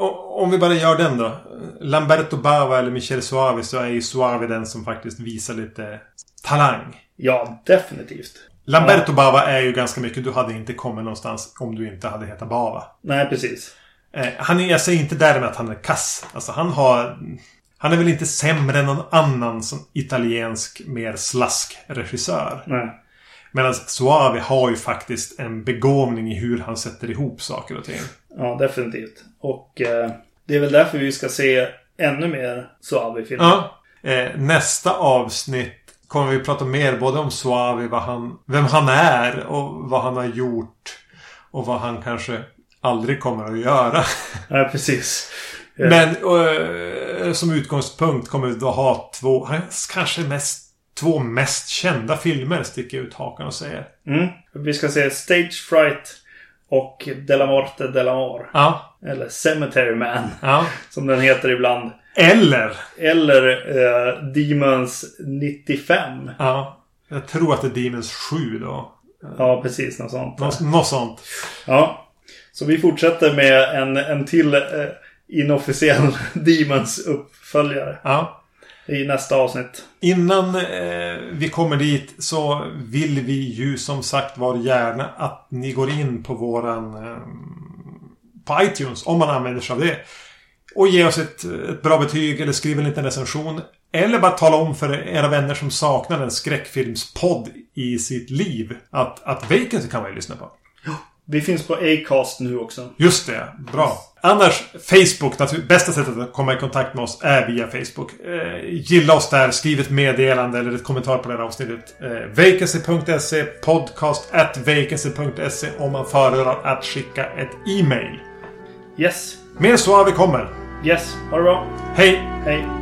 om vi bara gör den då. Lamberto Bava eller Michel Suavi så är ju Suavi den som faktiskt visar lite talang. Ja, definitivt. Lamberto Bava är ju ganska mycket. Du hade inte kommit någonstans om du inte hade hetat Bava. Nej, precis. Eh, han är, jag säger inte därmed att han är kass. Alltså han har... Han är väl inte sämre än någon annan som italiensk mer slask-regissör. Nej. Medan Suave har ju faktiskt en begåvning i hur han sätter ihop saker och ting. Ja, definitivt. Och eh, det är väl därför vi ska se ännu mer Suave-filmer. Ja. Eh, nästa avsnitt kommer vi prata mer både om Suave, vad han, vem han är och vad han har gjort. Och vad han kanske aldrig kommer att göra. Nej, precis. Eh, Men eh, som utgångspunkt kommer vi då ha två, hans kanske mest, två mest kända filmer sticker ut hakan och säger. Mm. Vi ska se Stage Fright och De la Morte de la Mor. Ja. Eller Cemetery Man, Ja. som den heter ibland. Eller. Eller eh, Demons 95. Ja. Jag tror att det är Demons 7 då. Ja, precis. Något sånt. Nå, något sånt. Ja. Så vi fortsätter med en, en till eh, inofficiell Demons uppföljare Ja. i nästa avsnitt. Innan eh, vi kommer dit så vill vi ju som sagt var gärna att ni går in på våran eh, på iTunes om man använder sig av det. Och ge oss ett, ett bra betyg eller skriv en liten recension. Eller bara tala om för era vänner som saknar en skräckfilmspodd i sitt liv att, att Vacancy kan man ju lyssna på. Vi finns på Acast nu också. Just det, bra. Annars, Facebook. Bästa sättet att komma i kontakt med oss är via Facebook. Eh, gilla oss där, skriv ett meddelande eller ett kommentar på det här avsnittet. Eh, vacancy.se, podcast at vacancy.se om man föredrar att skicka ett e-mail. Yes. Mer så vi kommer. Yes. Ha det bra. Hej! Hej.